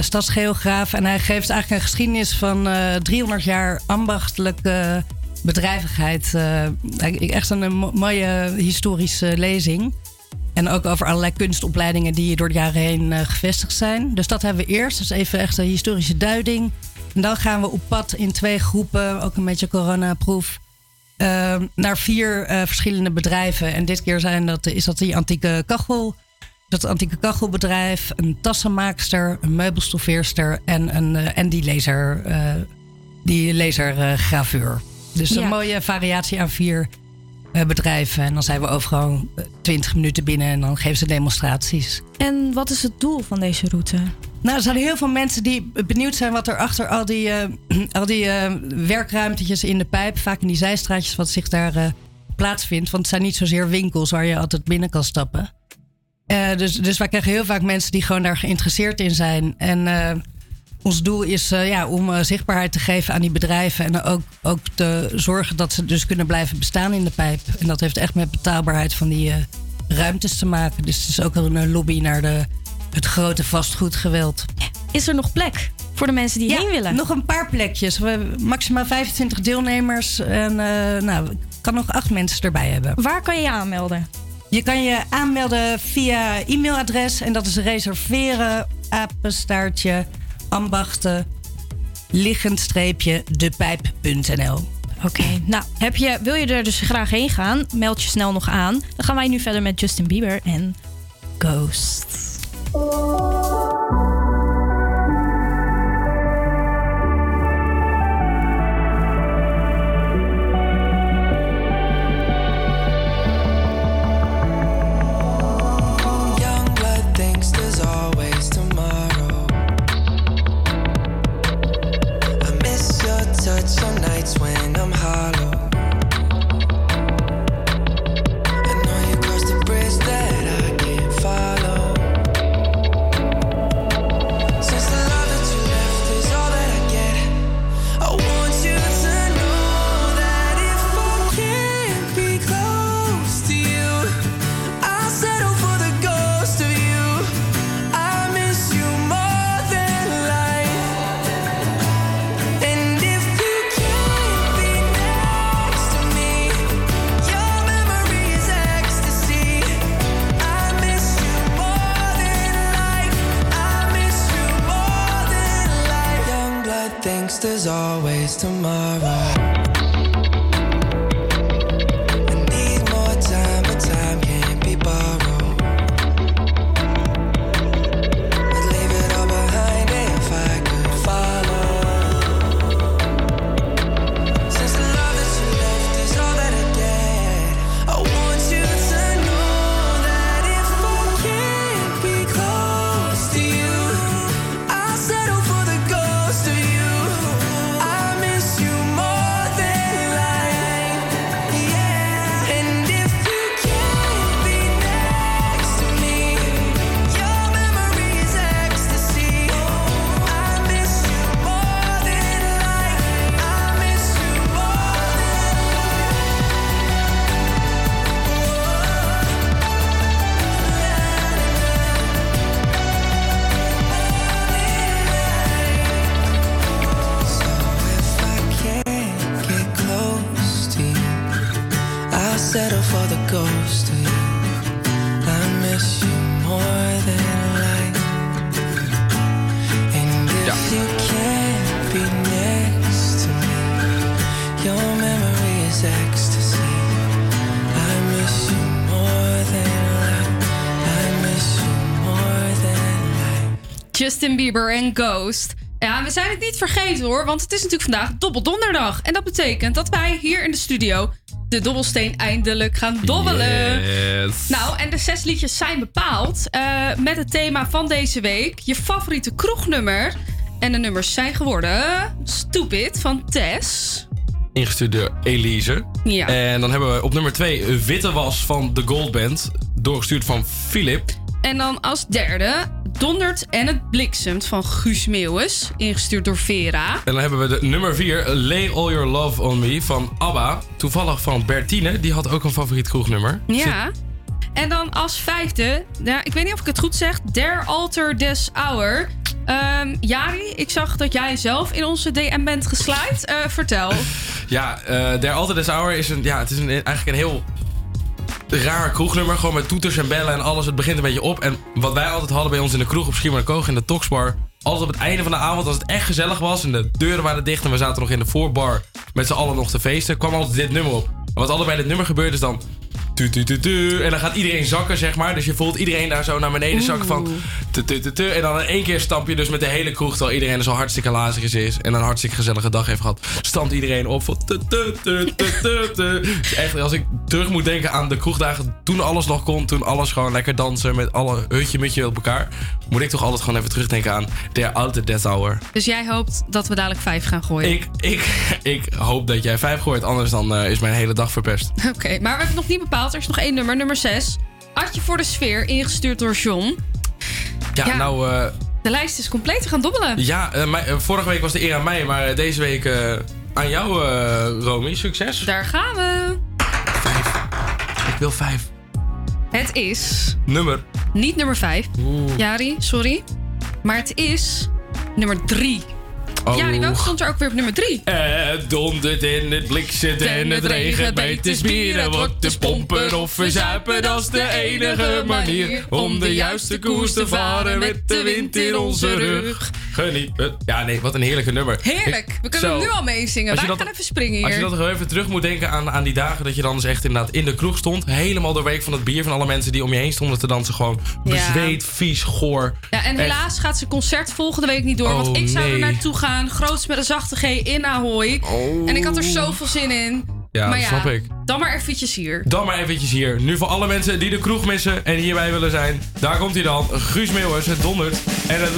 stadsgeograaf. En hij geeft eigenlijk een geschiedenis van eh 300 jaar ambachtelijke bedrijvigheid. Eh, echt een, eh, mo- mooie historische lezing. En ook over allerlei kunstopleidingen die door de jaren heen eh, gevestigd zijn. Dus dat hebben we eerst. Dus even echt een historische duiding. En dan gaan we op pad in twee groepen, ook een beetje coronaproof. eh, naar vier verschillende bedrijven. En dit keer zijn dat, is dat die antieke kachel. Dat antieke kachelbedrijf, een tassenmaakster, een meubelstoffeerster en, een, en die laser, die lasergraveur. Dus Ja. een mooie variatie aan vier eh, bedrijven. En dan zijn we overal eh, 20 minuten binnen en dan geven ze demonstraties. En wat is het doel van deze route? Nou, er zijn heel veel mensen die benieuwd zijn wat er achter al die, eh, al die eh, werkruimtetjes in de pijp, vaak in die zijstraatjes, wat zich daar eh, plaatsvindt. Want het zijn niet zozeer winkels waar je altijd binnen kan stappen. Eh, dus, dus wij krijgen heel vaak mensen die gewoon daar geïnteresseerd in zijn. En eh, ons doel is eh, ja, om eh, zichtbaarheid te geven aan die bedrijven. En ook, ook te zorgen dat ze dus kunnen blijven bestaan in de pijp. En dat heeft echt met betaalbaarheid van die eh, ruimtes te maken. Dus het is ook een lobby naar de, het grote vastgoedgeweld. Is er nog plek voor de mensen die ja, heen willen? nog een paar plekjes. We hebben maximaal 25 deelnemers. En nou, ik kan nog acht mensen erbij hebben. Waar kan je je aanmelden? Je kan je aanmelden via e-mailadres. En dat is reserveren, apenstaartje, ambachten, liggend streepje, depijp.nl. Oké, nou heb je, wil je er dus graag heen gaan? Meld je snel nog aan. Dan gaan wij nu verder met Justin Bieber en Ghost. Bieber en Ghost. Ja, we zijn het niet vergeten hoor, want het is natuurlijk vandaag Dobbeldonderdag. En dat betekent dat wij hier in de studio de dobbelsteen eindelijk gaan dobbelen. Yes. Nou, en de zes liedjes zijn bepaald eh, met het thema van deze week. Je favoriete kroegnummer. En de nummers zijn geworden Stupid van Tess. Ingestuurd door Elise. Ja. En dan hebben we op nummer 2 Witte Was van The Gold Band. Doorgestuurd van Philip. En dan als derde Dondert en het bliksemt van Guus Meeuwis. Ingestuurd door Vera. En dan hebben we de nummer 4 Lay All Your Love On Me van ABBA. Toevallig van Bertine. Die had ook een favoriet kroegnummer. Ja. En dan als vijfde, nou, ik weet niet of ik het goed zeg, Der Alter des Hour. Ehm, Jari, ik zag dat jij zelf in onze DM bent geslaaid. Eh, vertel. Ja, eh Der Altijd Des Hour is een, ja, het is een, eigenlijk een heel raar kroegnummer. Gewoon met toeters en bellen en alles. Het begint een beetje op. En wat wij altijd hadden bij ons in de kroeg op Schiermonnikoog in de Toxbar. Altijd op het einde van de avond, als het echt gezellig was en de deuren waren dicht en we zaten nog in de voorbar met z'n allen nog te feesten, kwam altijd dit nummer op. En wat bij dit nummer gebeurt is dan. Tu, tu, tu, tu, en dan gaat iedereen zakken, zeg maar. Dus je voelt iedereen daar zo naar beneden zakken van. Tu, tu, tu, tu, en dan in één keer stamp je dus met de hele kroeg, terwijl iedereen er zo hartstikke lazig is. En een hartstikke gezellige dag heeft gehad. Stampt iedereen op van. Tu, tu, tu, tu. Dus echt, als ik terug moet denken aan de kroegdagen toen alles nog kon, toen alles gewoon lekker dansen met alle hutje mutje op elkaar, moet ik toch altijd gewoon even terugdenken aan der alte Death Hour. Dus jij hoopt dat we dadelijk vijf gaan gooien? Ik, ik, ik hoop dat jij vijf gooit, anders dan eh, is mijn hele dag verpest. Oké, maar we hebben nog niet bepaald. Er is nog één nummer, nummer 6. Adje voor de sfeer, ingestuurd door John. Ja, Ja. nou, eh, De lijst is compleet, we gaan dobbelen. ja, eh, mij- eh, vorige week was de eer aan mij, maar deze week aan jou, Romy. Succes. Daar gaan we. Ik wil vijf. Het is Nummer. niet nummer 5. Jari, sorry. Maar het is nummer 3. Oh. Jari, welke stond er ook weer op nummer 3? Het dondert en het bliksemt en het regent bij bier. Het wordt dus pompen of verzuipen, dat is de enige manier. Om de juiste koers te varen met de wind in onze rug. Genieten. Ja, nee, wat een heerlijke nummer. Heerlijk. We kunnen hem nu al meezingen. Wij dat- gaan even springen hier. Als je dat nog even terug moet denken aan, aan die dagen dat je dan dus echt inderdaad in de kroeg stond. Helemaal doorweek van het bier van alle mensen die om je heen stonden te dansen. Gewoon Ja. bezweet, vies, goor. Ja, en Echt. helaas gaat zijn concert volgende week niet door. Oh, want ik zou er naartoe gaan. Groots met een zachte G in Ahoy. En ik had er zoveel zin in. Ja, maar dat ja, snap ik. dan maar eventjes hier. Dan maar eventjes hier. Nu voor alle mensen die de kroeg missen en hierbij willen zijn. Daar komt hij dan. Guus Meeuwers, het dondert en het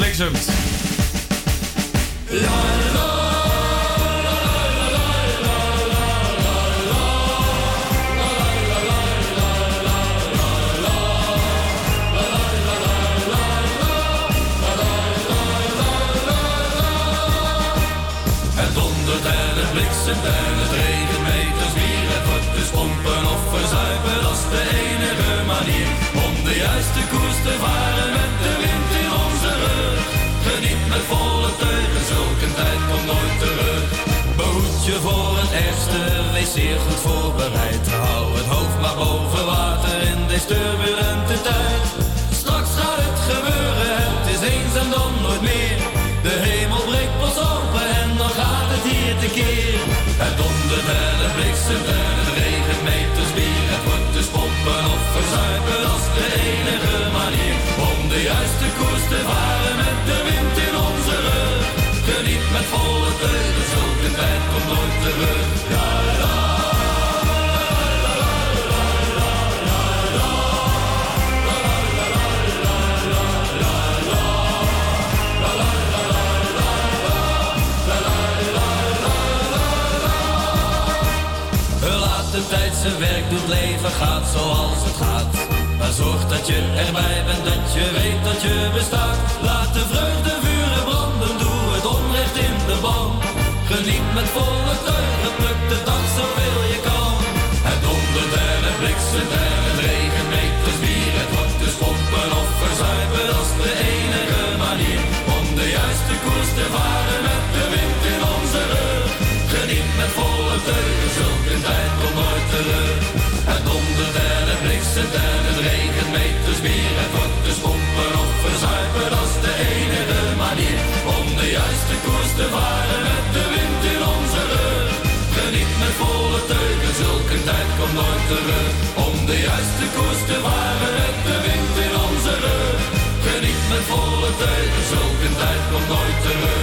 bliksemt. Het je voor het ergste, wees zeer goed voorbereid. Hou het hoofd maar boven water in deze turbulente tijd. Straks gaat het gebeuren, het is eens en dan nooit meer. De hemel breekt pas open en dan gaat het hier tekeer. Het dondert en het bliksemt en het regent meters bier. Het wordt dus pompen of verzuipen, is de enige manier. Om de juiste koers te varen met de wind in onze rug. Geniet met volle teugen, zijn werk doet, leven gaat zoals het gaat. Maar zorg dat je erbij bent, dat je weet dat je bestaat. Laat de vreugde met volle teugen, pluk de dag zoveel je kan. Het dondert en het bliksemt en het regent meters bier. Het wordt dus pompen of verzuipen, is de enige manier. Om de juiste koers te varen met de wind in onze rug. Geniet met volle teugen, zulke tijd komt nooit terug. Nooit terug. Om de juiste koers te varen met de wind in onze rug. Geniet met volle teugen, zulke tijd komt nooit terug.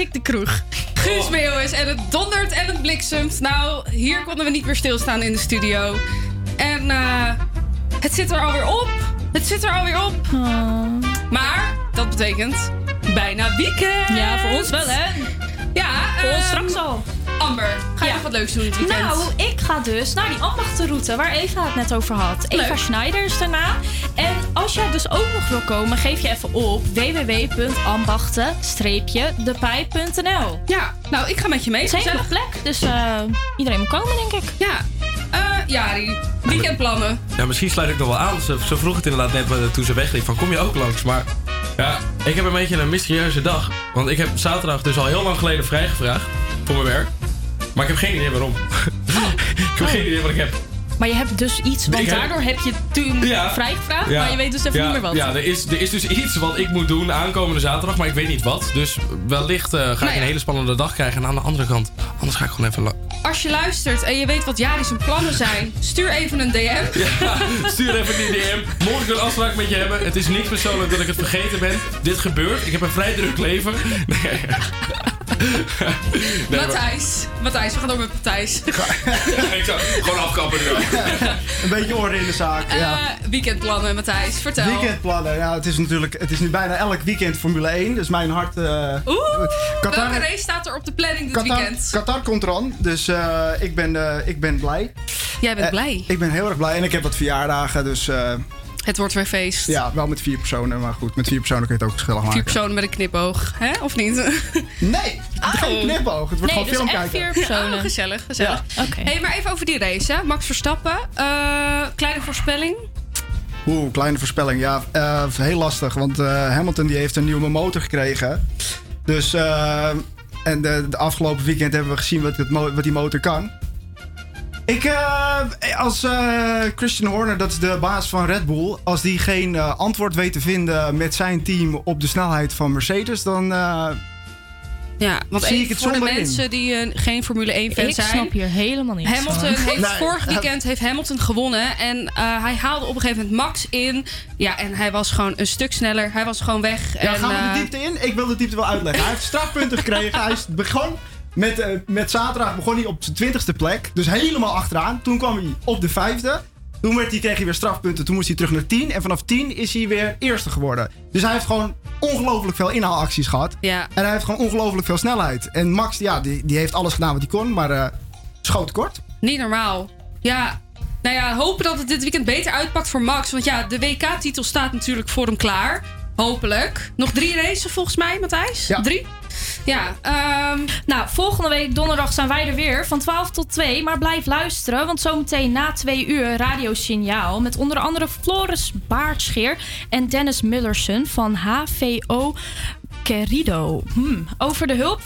Ik de kroeg. Guus Meeuwis en het dondert en het bliksemt. Nou, hier konden we niet meer stilstaan in de studio. En eh, het zit er alweer op. Het zit er alweer op. Maar dat betekent bijna weekend. Ja, voor ons wel, hè? Ja, Voor ons ehm, straks al. Amber, ga je nog wat leuks doen dit weekend? Nou, ik ga dus naar die ambachtenroute waar Eva het net over had. Eva. Schneider is daarna. En als jij dus ook nog wil komen, geef je even op www.ambachten-depij.nl. Ja, nou, ik ga met je mee. Het is een hele gezellig. plek, dus eh, iedereen moet komen, denk ik. Ja. Eh Jari, weekendplannen. Ja, misschien sluit ik nog wel aan. Ze, ze vroeg het inderdaad net eh, toen ze wegliep van kom je ook langs? Maar ja, ik heb een beetje een mysterieuze dag. Want ik heb zaterdag dus al heel lang geleden vrijgevraagd voor mijn werk. Maar ik heb geen idee waarom. ik heb geen idee wat ik heb. Maar je hebt dus iets, want Ik daardoor heb je toen Ja. vrijgevraagd, Ja. maar je weet dus even ja, niet meer wat. Ja, er is, er is dus iets wat ik moet doen aankomende zaterdag, maar ik weet niet wat. Dus wellicht eh, ga ik Nou een hele spannende dag krijgen. En aan de andere kant, anders ga ik gewoon even... Als je luistert en je weet wat Jari zijn plannen zijn, stuur even een DM. Ja, stuur even die DM. Mocht ik een afspraak met je hebben. Het is niet persoonlijk dat ik het vergeten ben. Dit gebeurt. Ik heb een vrij druk leven. Nee. Nee, maar- Matthijs. Matthijs, we gaan door met Matthijs. ik zou gewoon afkappen nu. Een beetje orde in de zaak. ja. Eh, weekendplannen, Matthijs. Vertel. Weekendplannen, ja, het is natuurlijk het is nu bijna elk weekend Formule 1, dus mijn hart. eh Oeh, Qatar, welke race staat er op de planning dit Qatar, weekend? Qatar komt eraan, dus eh, ik, ben, ik ben blij. Jij bent blij. Ik ben heel erg blij en ik heb wat verjaardagen, dus eh, Het wordt weer feest. ja, wel met vier personen, maar goed, met vier personen kun je het ook gezellig maken. Vier personen met een knipoog, hè? Of niet? Nee, geen knipoog. Het wordt nee, gewoon dus film kijken. vier personen. Oh, gezellig, gezellig. Hey, maar even over die race, hè? Max Verstappen. Eh, kleine voorspelling. Oeh, kleine voorspelling. Ja, eh, heel lastig. Want eh, Hamilton die heeft een nieuwe motor gekregen. Dus, eh, en de, de afgelopen weekend hebben we gezien wat, het wat die motor kan. Ik, eh, als eh, Christian Horner, dat is de baas van Red Bull, als die geen eh, antwoord weet te vinden met zijn team op de snelheid van Mercedes, dan eh, Ja, want zie even ik het voor de in. mensen die geen Formule 1 fan Ik zijn. snap hier helemaal niks Hamilton van. heeft Nee. vorig weekend heeft Hamilton gewonnen en eh, hij haalde op een gegeven moment Max in. Ja, en hij was gewoon een stuk sneller. Hij was gewoon weg. Ja, en, gaan we de diepte in? Ik wil de diepte wel uitleggen. Hij heeft strafpunten gekregen. Hij is begon met, eh, met zaterdag begon hij op zijn twintigste plek. Dus helemaal achteraan. Toen kwam hij op de vijfde. Toen werd hij, kreeg hij weer strafpunten. Toen moest hij terug naar 10. En vanaf 10 is hij weer eerste geworden. Dus hij heeft gewoon ongelooflijk veel inhaalacties gehad. Ja. En hij heeft gewoon ongelooflijk veel snelheid. En Max, ja, die, die heeft alles gedaan wat hij kon. Maar eh schoot kort. Niet normaal. Ja, nou ja, hopen dat het dit weekend beter uitpakt voor Max. Want ja, de WK-titel staat natuurlijk voor hem klaar. Hopelijk. Nog drie races volgens mij, Matthijs? Ja. Drie? Ja, ehm, Nou, volgende week donderdag zijn wij er weer van 12 tot 2. Maar blijf luisteren, want zometeen na 2 uur radiosignaal... met onder andere Floris Baardscheer en Dennis Mullersen van HVO Querido. Hmm, over de hulp